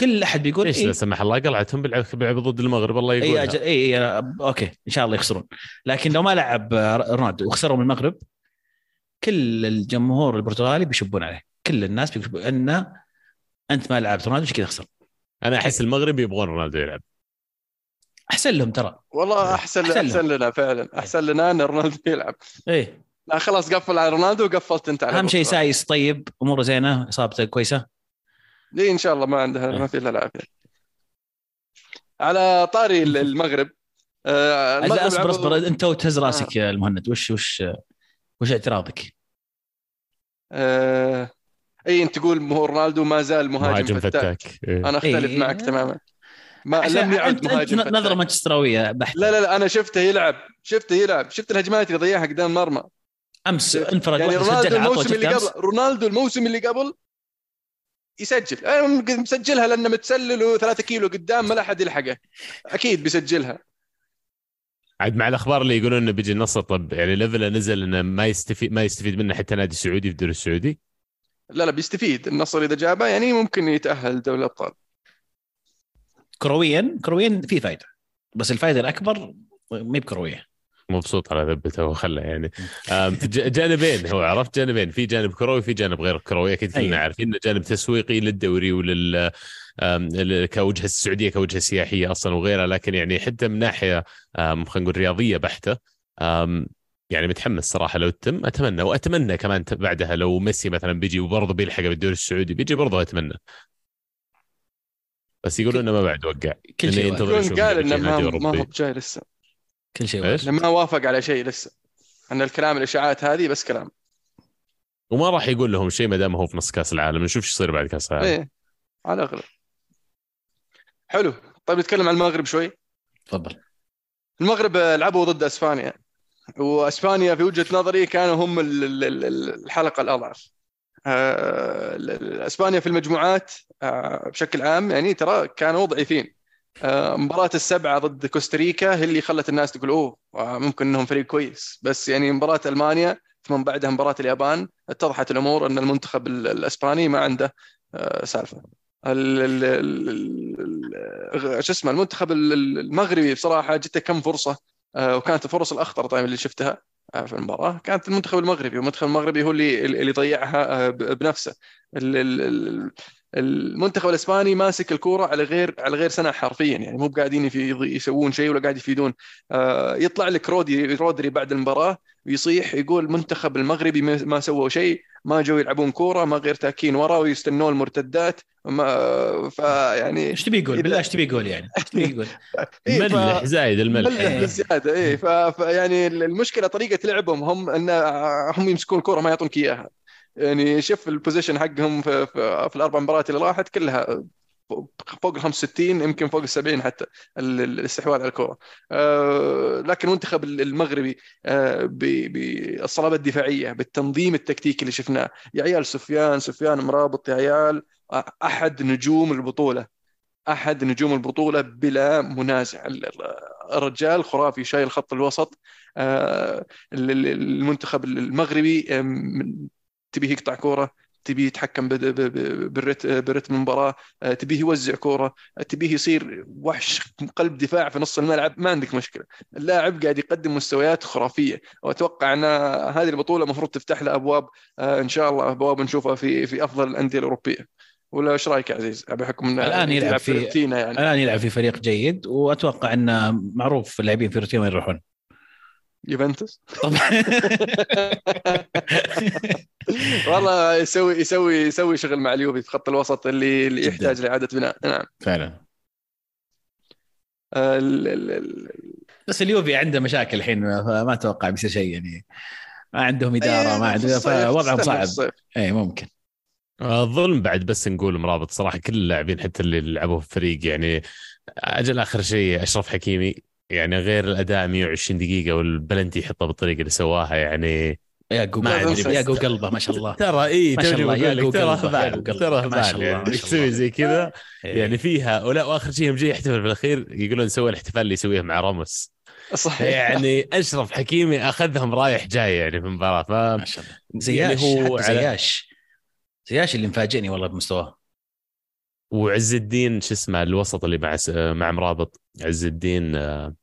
كل أحد بيقول إيش إيه؟ لا سمح الله قلعتهم بيلعب ضد المغرب الله يقول اي أجل... اي okay إن شاء الله يخسرون. لكن لو ما لعب رونالدو وخسروا من المغرب كل الجمهور البرتغالي بيشبون عليه. كل الناس بيقولون إن أنت ما لعبت رونالدو عشان كذا خسر أنا أحس المغرب يبغون رونالدو يلعب. أحسن لهم ترى. والله احسن أحسن أحسن لنا فعلا. أحسن لنا إن رونالدو يلعب. إيه. لا خلاص قفل على رونالدو وقفلت انت على أهم شيء. سايس طيب اموره زينة اصابته كويسة ليه إن شاء الله ما عندها ما في الا العافيه على طاري ال- المغرب آه، لا المغرب أصبر أصبر أنت وتهز راسك يا المهند وش وش وش اعتراضك؟ آه، إي أنت تقول هو رونالدو ما زال مهاجم, مهاجم فتاك فتاك إيه. أنا أختلف إيه. معك تماما ما لم يعد مهاجم نظرة فتاك مانشستراوية بحتة لا لا لا أنا شفته يلعب شفته يلعب شفت الهجمات اللي ضيعها قدام المرمى أمس انفرد يعني رونالدو الموسم اللي قبل رونالدو الموسم اللي قبل يسجل. أنا مسجلها لأنه متسلل وثلاثة كيلو قدام ما لا أحد يلحقه. أكيد بيسجلها. عاد مع الأخبار اللي يقولون إنه بيجي النصر طب يعني ليفله نزل إنه ما يستفيد ما يستفيد منه حتى نادي سعودي في الدوري السعودي؟ لا لا بيستفيد. النصر إذا جابه يعني ممكن يتأهل دوري الأبطال. كرويا كرويا في فائده بس الفائده الأكبر ما هي بكروية. مبسوط على ذبته وخله يعني. جانبين هو عرفت؟ جانبين. في جانب كروي في جانب غير كروي. أكيد كلنا أيوة. عارفين إنه جانب تسويقي للدوري ولل كوجهة السعودية كوجهة سياحية أصلا وغيرها. لكن يعني حتى من ناحية خلينا نقول رياضية بحتة يعني متحمس صراحة لو تتم. أتمنى. وأتمنى كمان بعدها لو ميسي مثلا بيجي وبرضه بيلحق بالدوري السعودي بيجي برضه أتمنى. بس يقولون إنه ما بعد وقع. كل إنه شيء ينتظر قال إنه ما. هو بجاي لسه. كل شيء. انه ما وافق على شيء لسه. أن الكلام الإشاعات هذه بس كلام. وما راح يقول لهم شيء ما دام هو في نص كأس العالم. نشوف إيش يصير بعد كأس العالم. إيه على الأغلب. حلو. طيب نتكلم عن المغرب شوي. تفضل. المغرب آه، لعبوا ضد أسبانيا. وأسبانيا في وجهة نظري كانوا هم ال- ال- ال- الحلقة الأضعف. آه، أسبانيا في المجموعات آه، بشكل عام يعني ترى كانوا ضعيفين. مباراة السبعة ضد كوستاريكا هي اللي خلت الناس تقول أوه آه، ممكن إنهم فريق كويس. بس يعني مباراة ألمانيا ثم بعدها مباراة اليابان اتضحت الأمور أن المنتخب ال- الإسباني ما عنده آه، سالفة. ال- ال- ال- ال- ال- شو اسمه المنتخب ال- ال- المغربي بصراحة جته كم فرصة آه، وكانت الفرص الأخطر طيب اللي شفتها آه، في المباراة. كانت المنتخب المغربي والمنتخب المغربي هو اللي اللي ضيعها آه، بنفسه. المنتخب الإسباني ماسك الكورة على غير على غير سنة حرفيا يعني مو قاعدين يسوون شيء ولا قاعد يفيدون آه، يطلع لك رودي رودري بعد المباراة ويصيح يقول المنتخب المغربي ما سووا شيء ما جو يلعبون كورة ما غير تاكين ورا ويستنون المرتدات ما فيعني إيش تبي يقول؟ بالله إيش تبي يقول يعني؟ إيش تبي يقول؟ إيه، ملح زايد الملح ملح إيه ف- فيعني المشكلة طريقة لعبهم هم إن هم يمسكون الكورة ما يعطونك إياها يعني شوف ال possession حقهم في, في, في الأربع مباريات اللي راحت كلها فوق ال 65 يمكن فوق ال 70 حتى ال- ال- الاستحواذ على الكرة. آه، لكن المنتخب المغربي آه، بالصلابه الدفاعية بالتنظيم التكتيكي اللي شفناه. يا عيال سفيان سفيان مرابط يا عيال أحد نجوم البطولة. أحد نجوم البطولة بلا منازع. ال- الرجال خرافي شايل خط الوسط. آه، ال- ال- المنتخب المغربي تبيه يقطع كورة تبيه يتحكم برتم المباراة آه، تبيه يوزع كورة آه، تبيه يصير وحش قلب دفاع في نص الملعب ما عندك مشكلة. اللاعب قاعد يقدم مستويات خرافية وأتوقع أن هذه البطولة المفروض تفتح له أبواب آه، إن شاء الله أبواب نشوفها في في أفضل الأندية الأوروبية. ولا إيش رأيك يا عزيز بحكم إنه الآن يلعب في- يعني. الآن يلعب في فريق جيد وأتوقع أنه معروف اللاعبين في روتين وين يروحون. يوفنتوس؟ طبعا والله يسوي يسوي يسوي شغل مع اليوفي في خط الوسط اللي اللي. يحتاج لإعادة بناء. نعم. فعلا. آه، ال- ال- ال- بس اليوفي عنده مشاكل الحين ما ما أتوقع بيصير شيء يعني. ما عندهم إدارة ما إيه، عندهم فوضعهم صعب. اي ممكن. الظلم بعد بس نقول مرابط صراحة كل اللاعبين حتى اللي لعبوا في الفريق يعني أجل آخر شيء أشرف حكيمي. يعني غير الأداء 120 دقيقة والبلنتي يحطها بالطريقة اللي سواها يعني يا أدري. يا. جو قلبه ما شاء الله. ترى اي ما شاء الله، يا ترى قلبه، قلبه. ترى ما شاء هبال الله، يعني ما شاء يسوي الله. زي كذا؟ إيه. يعني فيها ولا وآخر شيء يوم جاي يحتفل في الاخير يقولون سوى الاحتفال اللي يسويه مع راموس. صحيح. يعني أشرف حكيمي أخذهم رايح جاي يعني في المباراة ف ما شاء الله. زياش يعني هو حتى على- زياش. زياش اللي مفاجئني والله بمستواه. وعز الدين شو اسمه الوسط اللي مع مع مرابط. عز الدين آه،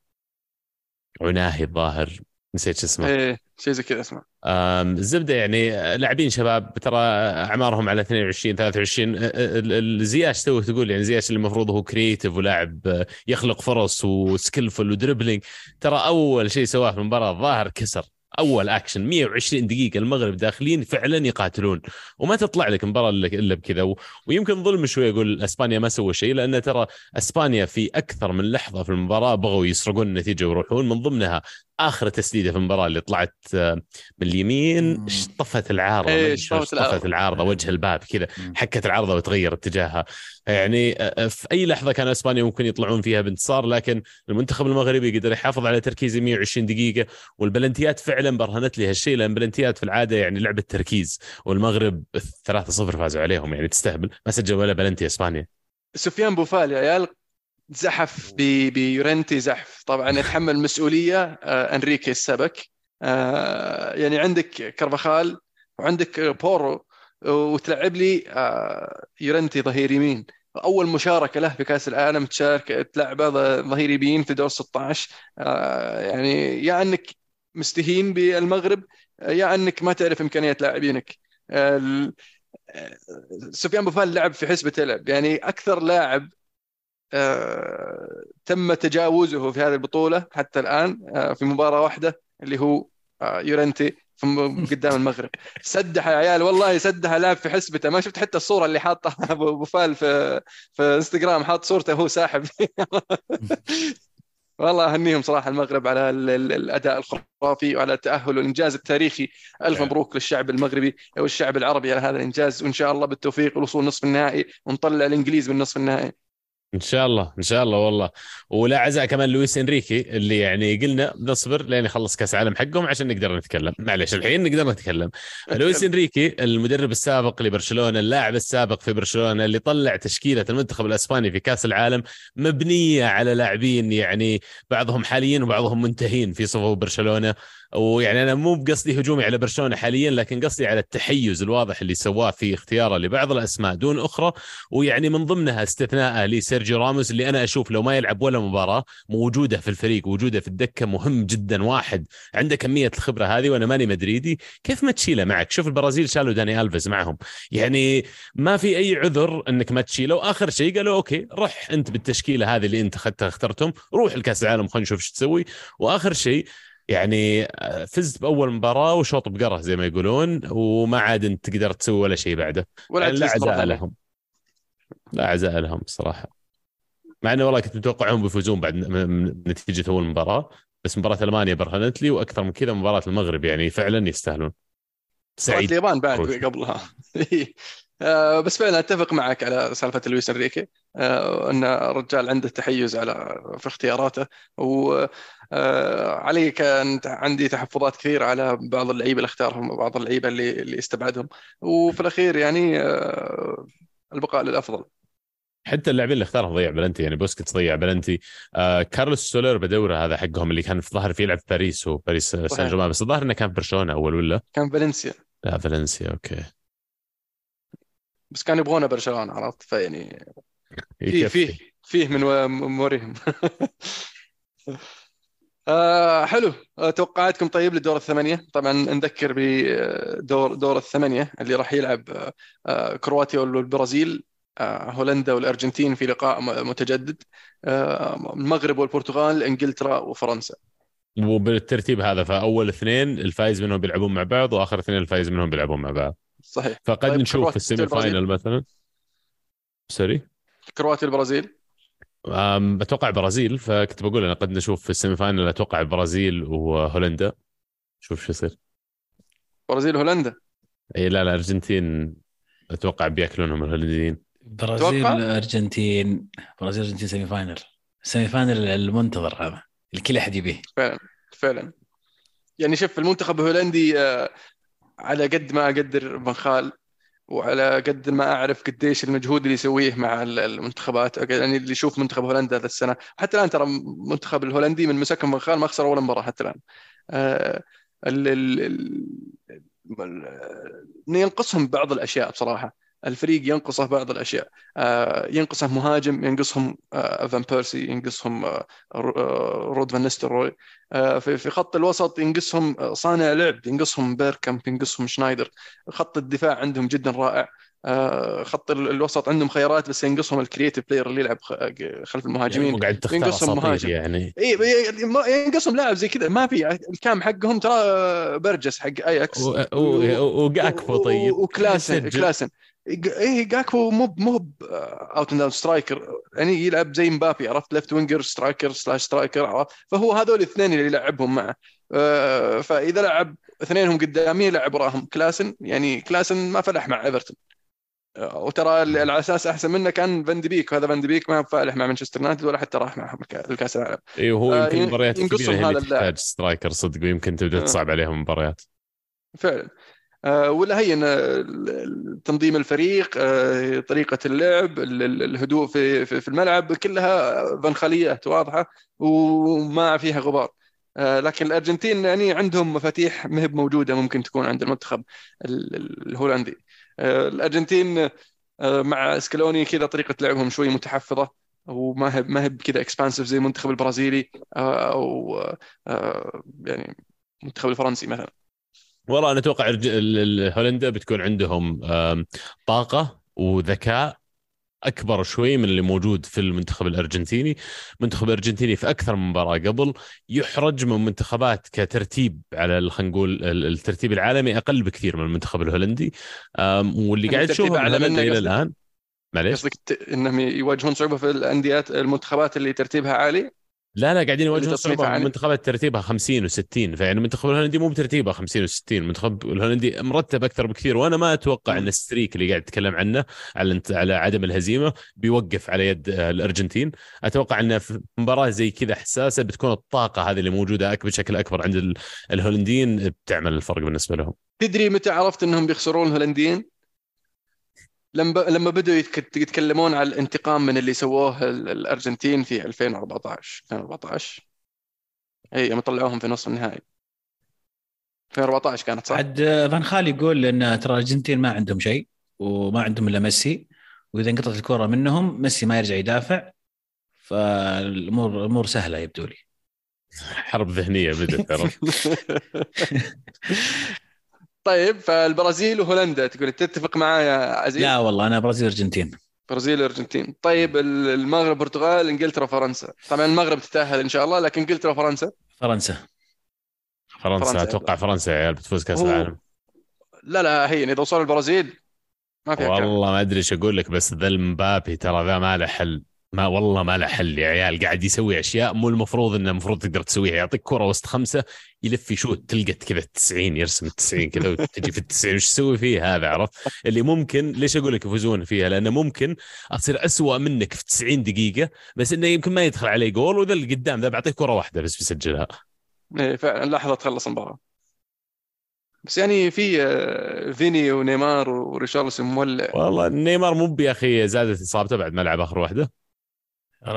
أوناحي الظاهر. نسيت شو اسمه. إيه شيء زي كذا اسمه. الزبدة يعني لاعبين شباب ترى أعمارهم على 22 23 آه، آه، ال- الزياش تو تقول يعني زياش اللي المفروض هو creative ولاعب آه، يخلق فرص و skillful و dribbling. ترى أول شيء سواه في المباراة الظاهر كسر. أول اكشن 120 دقيقة المغرب داخلين فعلا يقاتلون. وما تطلع لك مباراه الا بكذا. ويمكن ظلم شوي أقول إسبانيا ما سوى شيء لأن ترى إسبانيا في أكثر من لحظة في المباراة بغوا يسرقون النتيجة ويروحون من ضمنها آخر تسديدة في المباراة اللي طلعت آه، من اليمين مم. طفت العارضة إيه، شطفت العارضة. العارضة وجه الباب كذا. حكت العارضة وتغير اتجاهها يعني آه، في أي لحظة كان إسبانيا ممكن يطلعون فيها بانتصار لكن المنتخب المغربي قدر يحافظ على تركيزه 120 دقيقة والبلنتيات فعلا برهنت لي هالشيء لأن بلنتيات في العادة يعني لعبه تركيز والمغرب 3-0 فازوا عليهم يعني تستهبل ما سجل ولا بلنتي إسبانيا سفيان بوفال يا عيال زحف بيورنتي زحف. طبعا يتحمل مسؤولية آه، أنريكي السبك. آه، يعني عندك كارفخال وعندك بورو وتلعب لي آه، يورنتي ظهير يمين. أول مشاركة له في كأس العالم تشارك تلعبه ظهير يمين في دور 16 آه، يعني يا أنك مستهين بالمغرب يا أنك ما تعرف امكانيات لاعبينك. سفيان بوفال لعب في حسبة لعب يعني أكثر لاعب تم تجاوزه في هذه البطولة حتى الآن آه، في مباراة واحدة اللي هو آه، يورنتي قدام المغرب. سدح يا عيال والله سدح لاعب في حسبته. ما شفت حتى الصورة اللي حاطها. أبو أبو فال في في إنستغرام حاط صورته وهو ساحب. والله أهنيهم صراحة المغرب على ال- ال- الأداء الخرافي وعلى التأهل والإنجاز التاريخي. ألف نعم. مبروك للشعب المغربي والشعب العربي على هذا الإنجاز. وإن شاء الله بالتوفيق والوصول نصف النهائي ونطلع الإنجليز من نصف النهائي. إن شاء الله إن شاء الله والله. ولا عزاء كمان لويس إنريكي اللي يعني قلنا بنصبر لين يخلص كأس العالم حقهم عشان نقدر نتكلم. معلش الحين نقدر نتكلم. لويس إنريكي المدرب السابق لبرشلونة اللاعب السابق في برشلونة اللي طلع تشكيلة المنتخب الأسباني في كأس العالم مبنية على لاعبين يعني بعضهم حاليين وبعضهم منتهين في صفوف برشلونة. ويعني أنا مو بقصدي هجومي على برشلونة حاليا لكن قصدي على التحيز الواضح اللي سواه في اختياره لبعض الأسماء دون أخرى. ويعني من ضمنها استثناء لسيرجيو راموس اللي أنا أشوف لو ما يلعب ولا مباراة وجوده في الفريق وجوده في الدكة مهم جدا واحد. عنده كمية الخبرة هذه وأنا ماني مدريدي. كيف ما تشيله معك؟ شوف البرازيل شالوا داني الفيز معهم. يعني ما في أي عذر إنك ما تشيله. وآخر شيء قالوا أوكي روح أنت بالتشكيلة هذه اللي أنت اخذتها اخترتهم. روح الكاس العالم خلينا نشوف إيش تسوي. وآخر شيء يعني آه، فزت بأول مباراة وشوط بقره زي ما يقولون وما عاد أنت تقدر تسوي ولا شيء بعده. ولا يعني لا عزاء. لهم. لا عزاء لهم الصراحه مع انه والله كنت متوقعهم بيفوزون بعد من نتيجة أول مباراة بس مباراة ألمانيا برهنت لي وأكثر من كذا مباراة المغرب يعني فعلا يستاهلون. سعيد. اليابان بعد. قبلها. آه، بس فعلا أتفق معك على سالفة لويس أنريكي آه، أن الرجال عنده تحيز على في اختياراته وعلي كان عندي تحفظات كثير على بعض اللعيبة اللي اختارهم وبعض اللعيبة اللي اللي استبعدهم. وفي الأخير يعني آه، البقاء للأفضل. حتى اللاعبين اللي اختارهم ضيع بلنتي يعني بوسكيتس ضيع بلنتي. آه كارلوس سولير بدوره هذا حقهم اللي كان في ظهر فيه يلعب في باريس هو باريس سان جيرمان بس الظاهر إنه كان في برشلونة أول ولا؟ كان فالنسيا. لا فالنسيا أوكي. بس كانوا يبغونه برشلونة عرفت؟ فيعني فيه. فيه فيه من موريهم. آه حلو. آه، توقعاتكم طيب لدور الثمانية؟ طبعا نذكر بدور دور الثمانية اللي راح يلعب آه، كرواتيا والبرازيل آه، هولندا والأرجنتين في لقاء متجدد آه، المغرب والبرتغال إنجلترا وفرنسا. وبالترتيب هذا فأول اثنين الفايز منهم بيلعبون مع بعض وآخر اثنين الفايز منهم بيلعبون مع بعض. صحيح. فقد طيب، نشوف في ال semi. final مثلا. sorry? كرواتيا والبرازيل أم، أتوقع برازيل فكنت بقول أنا قد نشوف في ال semi final أتوقع البرازيل وهولندا. شوف شو يصير. برازيل وهولندا إي لا لا الارجنتين أتوقع بيأكلونهم الهولنديين. برازيل توقع؟ أرجنتين. برازيل أرجنتين semi final. semi final المنتظر هذا اللي كل أحد يبيه. فعلا فعلا. يعني شوف المنتخب الهولندي آه، على قد ما أقدر فان خال وعلى قد ما اعرف قديش المجهود اللي يسويه مع ال- المنتخبات يعني اللي يشوف منتخب هولندا هذا السنة حتى الان ترى المنتخب الهولندي من مسكه فان خال ما خسر ولا مباراه حتى الان آه، ال ال ال ينقصهم بعض الاشياء بصراحه الفريق ينقصه بعض الأشياء. آه، ينقصه مهاجم ينقصهم آه، فان بيرسي ينقصهم آه، رود فان نيستروي في خط الوسط ينقصهم صانع لعب ينقصهم بيركامب ينقصهم شنايدر. خط الدفاع عندهم جدا رائع. خط الوسط عندهم خيارات بس ينقصهم ال creative player اللي يلعب خلف المهاجمين. يعني قاعد تختار ينقصهم مهاجم. يعني. إي ينقصهم لاعب زي كذا. ما في ال CAM حقهم ترى برجويس حق اياكس وجاكفو طيب. وكلاسن كلاسن. إيه جاكفو مو مو out and striker يعني يلعب زي مبابي عرفت؟ left winger striker slash striker عرفت؟ فهو هذول الاثنين اللي يلعبهم معه. آه، فإذا لعب اثنينهم قدامي يلعب وراهم. كلاسن يعني كلاسن ما فلح مع إيفرتون. آه، وترى على أساس أحسن منه كان فان بيك. وهذا فان بيك ما فالح مع مانشستر يونايتد ولا حتى راح مع الكاس العالم. اي هو يمكن آه مباريات كبيرة هي اللي تحتاج striker صدق ويمكن تبدأ تصعب عليهم المباريات فعلا. آه، ولا هي تنظيم الفريق آه، طريقة اللعب الهدوء في في الملعب كلها بنخاليات واضحة وما فيها غبار. آه، لكن الأرجنتين يعني عندهم مفاتيح ما هي موجودة ممكن تكون عند المنتخب الهولندي. الأرجنتين مع سكالوني كذا طريقة لعبهم شوي متحفظة وما هي ما هي كذا اكسبانسيف زي المنتخب البرازيلي أو يعني المنتخب الفرنسي مثلا. والله أنا أتوقع هولندا بتكون عندهم طاقة وذكاء أكبر شوي من اللي موجود في المنتخب الأرجنتيني، المنتخب الأرجنتيني في أكثر من مباراة قبل يحرج من منتخبات كترتيب على خلينا نقول الترتيب العالمي أقل بكثير من المنتخب الهولندي. واللي قاعد تشوفه على إلى الآن معليش. قصدك إنهم يواجهون صعوبة في الانديات المنتخبات اللي ترتيبها عالي؟ لا لا قاعدين يواجهون صعوبه المنتخبات ترتيبها 50 و60 فيعني المنتخب الهولندي مو بترتيبها 50 و60 المنتخب الهولندي مرتب أكثر بكثير. وأنا ما أتوقع إن الستريك اللي قاعد تتكلم عنه على على عدم الهزيمة بيوقف على يد الأرجنتين. أتوقع إن في مباراة زي كذا حساسة بتكون الطاقة هذه اللي موجودة بشكل أكبر عند الهولنديين بتعمل الفرق بالنسبة لهم. تدري متى عرفت إنهم بيخسرون الهولنديين؟ لما لما بدوا يتكلمون على الانتقام من اللي سووه الأرجنتين في 2014 2014 إي يوم طلعوهم في نصف النهائي. 2014 كانت صح؟ عاد فان خال يقول إن ترى الأرجنتين ما عندهم شيء وما عندهم إلا ميسي وإذا انقطعت الكرة منهم ميسي ما يرجع يدافع فالأمور الأمور سهلة يبدو لي حرب ذهنية بدت عرفت طيب فالبرازيل وهولندا تقول تتفق معي يا عزيز؟ لا والله أنا برازيل أرجنتين. برازيل وأرجنتين. طيب المغرب البرتغال إنجلترا فرنسا طبعا المغرب تتأهل إن شاء الله لكن إنجلترا فرنسا فرنسا. فرنسا, فرنسا. أتوقع فرنسا يا عيال بتفوز كأس العالم. لا لا هي إذا وصل البرازيل ما في والله ما أدري إيش أقول لك بس ذا المبابي ترى ذا ما له حل. ما والله ما له حل يا عيال قاعد يسوي أشياء مو المفروض إنه المفروض تقدر تسويها. يعطيك كرة وسط خمسة يلف يشوت تلقى كذا 90 يرسم 90 كذا وتجي في ال 90 وش تسوي فيه هذا عرفت؟ اللي ممكن ليش أقول لك يفوزون فيها؟ لأنه ممكن أصير اسوء منك في 90 دقيقة بس إنه يمكن ما يدخل عليه جول وذا اللي قدام ذا بعطيه كرة واحدة بس بيسجلها. إيه فعلا. لحظة تخلص المباراة. بس يعني في آه، فيني ونيمار وريشارلسون مولع. والله نيمار مو يا أخي زادت إصابته بعد ما لعب آخر واحدة.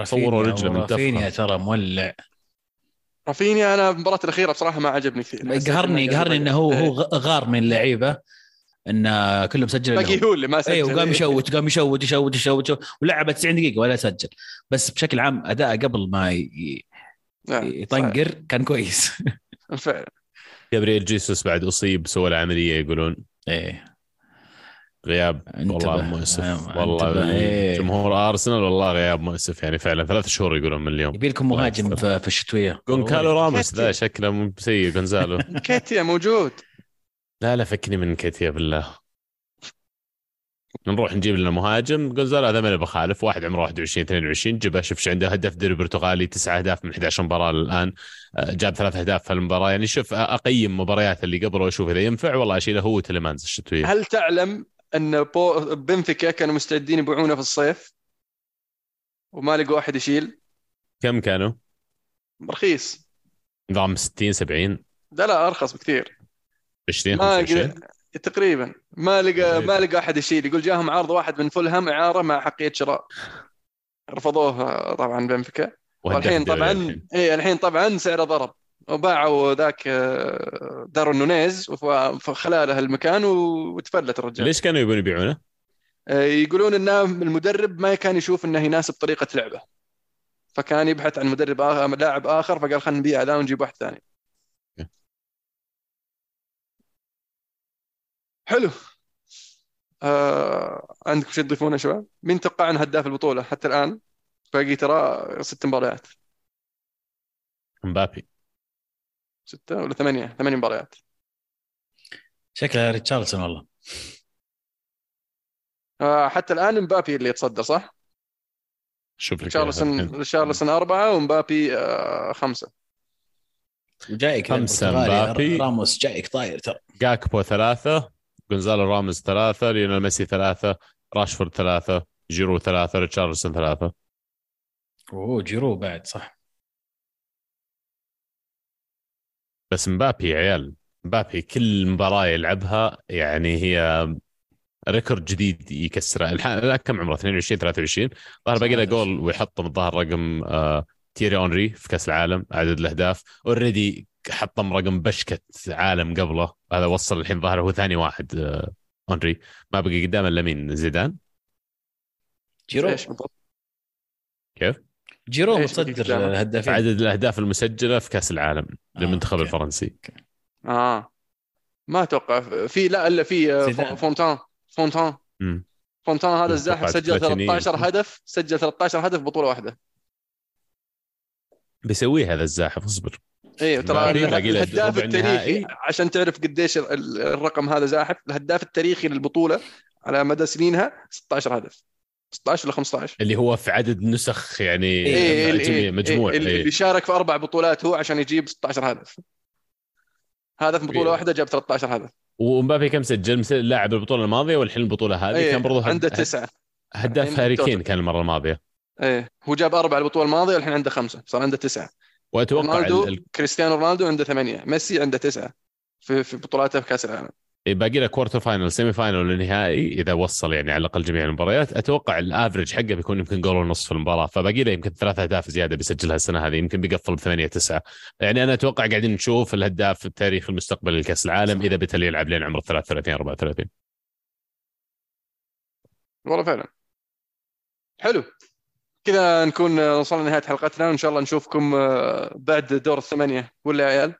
صوروا رجله من رافينيا ترى مولع. رافينيا أنا المباراة الأخيرة بصراحة ما عجبني فيه قهرني قهرني إنه هو هو غار من اللعيبه انه كله مسجل باقي هو اللي ما سجل. أيوه وقام يشوت قام يشوت يشوت يشوت ولعب 90 دقيقة ولا سجل. بس بشكل عام اداءه قبل ما ي... نعم، يطنقر كان كويس. فعلا. جابرييل جيسوس بعد أصيب سوى العملية يقولون. إيه. غياب. والله مؤسف والله إيه. جمهور أرسنال والله غياب مؤسف يعني فعلا ثلاث شهور يقولون من اليوم يبي لكم مهاجم في الشتوية. جونكالو راموس ذا شكله سيء جونزالو كيتيا موجود. لا لا فكني من كيتيا بالله. نروح نجيب لنا مهاجم. جونزالو هذا ما بخالف. واحد عمره 21 22 جبه شوف إيش عنده. هدف دوري برتغالي تسعة أهداف من 11 مباراة الآن. آه، جاب ثلاث أهداف في المباراة. يعني شوف أقيم مباريات اللي قبله وأشوف إذا ينفع. والله أشيله هو تلمانز الشتوية. هل تعلم إن بو بنفيكا كانوا مستعدين يبيعونه في الصيف وما لقوا أحد يشيل. كم كانوا؟ رخيص. نظام 60 70 لا لا أرخص بكثير. 20 25 تقريبا. ما لقى ما لقى أحد يشيل. يقول جاهم عرض واحد من فولهام إعارة مع حقية شراء. رفضوه طبعا بنفيكا. والحين طبعا اي الحين طبعا سعره ضرب. وباعوا ذاك دارون نونيز في خلاله المكان وتفلت الرجال. ليش كانوا يبون يبيعونه؟ آه، يقولون ان المدرب ما كان يشوف إنه يناسب طريقة لعبه. فكان يبحث عن مدرب آخر لاعب آخر فقال خلينا نبيع ذا ونجيب واحد ثاني. حلو. آه عندكم شيء تضيفونه شباب؟ مين توقع عن هداف البطولة حتى الآن؟ باقي ترى ست مباريات. مبابي. ستة ولا ثمانية؟ ثمانية مباريات. شكلها ريتشارلسون والله. آه حتى الآن مبابي اللي يتصدر صح؟ شوف إياها. ريتشارلسون أربعة ومبابي آه خمسة. وجايك خمسة مبابي. راموس جايك طاير ترى. جاكبو ثلاثة جونزالو راموس ثلاثة ليونيل ميسي ثلاثة راشفورد ثلاثة جيرو ثلاثة ريتشارلسون ثلاثة. أوه جيرو بعد صح. بس مبابي يا عيال مبابي كل مباراة يلعبها يعني هي record جديد يكسره. الحين كم عمره؟ 22 23 ظهر باقي له جول ويحطم الظاهر رقم آه تيري أونري في كأس العالم عدد الأهداف. already حطم رقم بشكة عالم قبله. هذا وصل الحين ظاهر هو ثاني واحد آه أونري. ما بقي قدامه إلا مين؟ زيدان؟ جيرو. إيش؟ بالضبط؟ كيف؟ جيرو متصدر قدامه؟ الهدافين عدد الأهداف المسجلة في كأس العالم للمنتخب أوكي. الفرنسي آه ما أتوقع في لا الا في آه،. فونتان فونتان. فونتان هذا الزاحف سجل بلاتيني. 13 هدف سجل 13 هدف بطولة واحدة بيسويه هذا الزاحف اصبر إيه ترى باقي له الهداف التاريخي النهائي. عشان تعرف قديش ال- ال- الرقم هذا زاحف الهداف التاريخي للبطولة على مدى سنينها 16 هدف 16 ولا 15 اللي هو في عدد نسخ يعني إيه جميع- إيه مجموع إيه اللي إيه. اللي شارك في أربع بطولات هو عشان يجيب 16 هدف. هذا في بطولة إيه. واحدة جاب 13 هدف. ومبابي كم سجل؟ مثل لاعب البطولة الماضية والحين البطولة هذه. إيه كان برضو هد- عنده تسعة. هداف الحين هاري كين. كان المرة الماضية. إيه هو جاب أربعة البطولة الماضية والحين عنده خمسة. صار عنده تسعة. وأتوقع رونالدو ال- كريستيانو رونالدو عنده ثمانية. ميسي عنده تسعة في في بطولاته في كأس العالم. إيه، باقي له quarter final semi final والنهائي إذا وصل يعني على الأقل جميع المباريات. أتوقع ال average حقه بيكون يمكن جول ونص في المباراة فباقي له يمكن ثلاث أهداف زيادة بيسجلها السنة هذه يمكن بيقفل بثمانية تسعة. يعني أنا أتوقع قاعدين نشوف الهداف في التاريخ المستقبل لكأس العالم إذا بتل يلعب لين عمره 33 34 والله فعلا. حلو. كذا نكون وصلنا لنهاية حلقتنا وإن شاء الله نشوفكم آه، بعد دور الثمانية. ولا يا عيال؟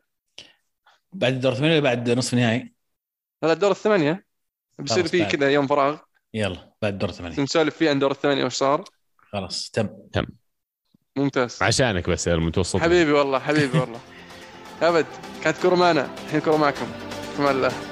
بعد الدور الثمانية ولا بعد نصف نهائي هذا الدور الثمانية. بيصير فيه. كذا يوم فراغ. يلا بعد الدور الثمانية. نسولف فيه عن دور الثمانية وش صار. خلاص تم. ممتاز. عشانك بس يا المتوسط. حبيبي والله حبيبي والله. أبد كانت كوره معنا الحين كوره معكم في أمان الله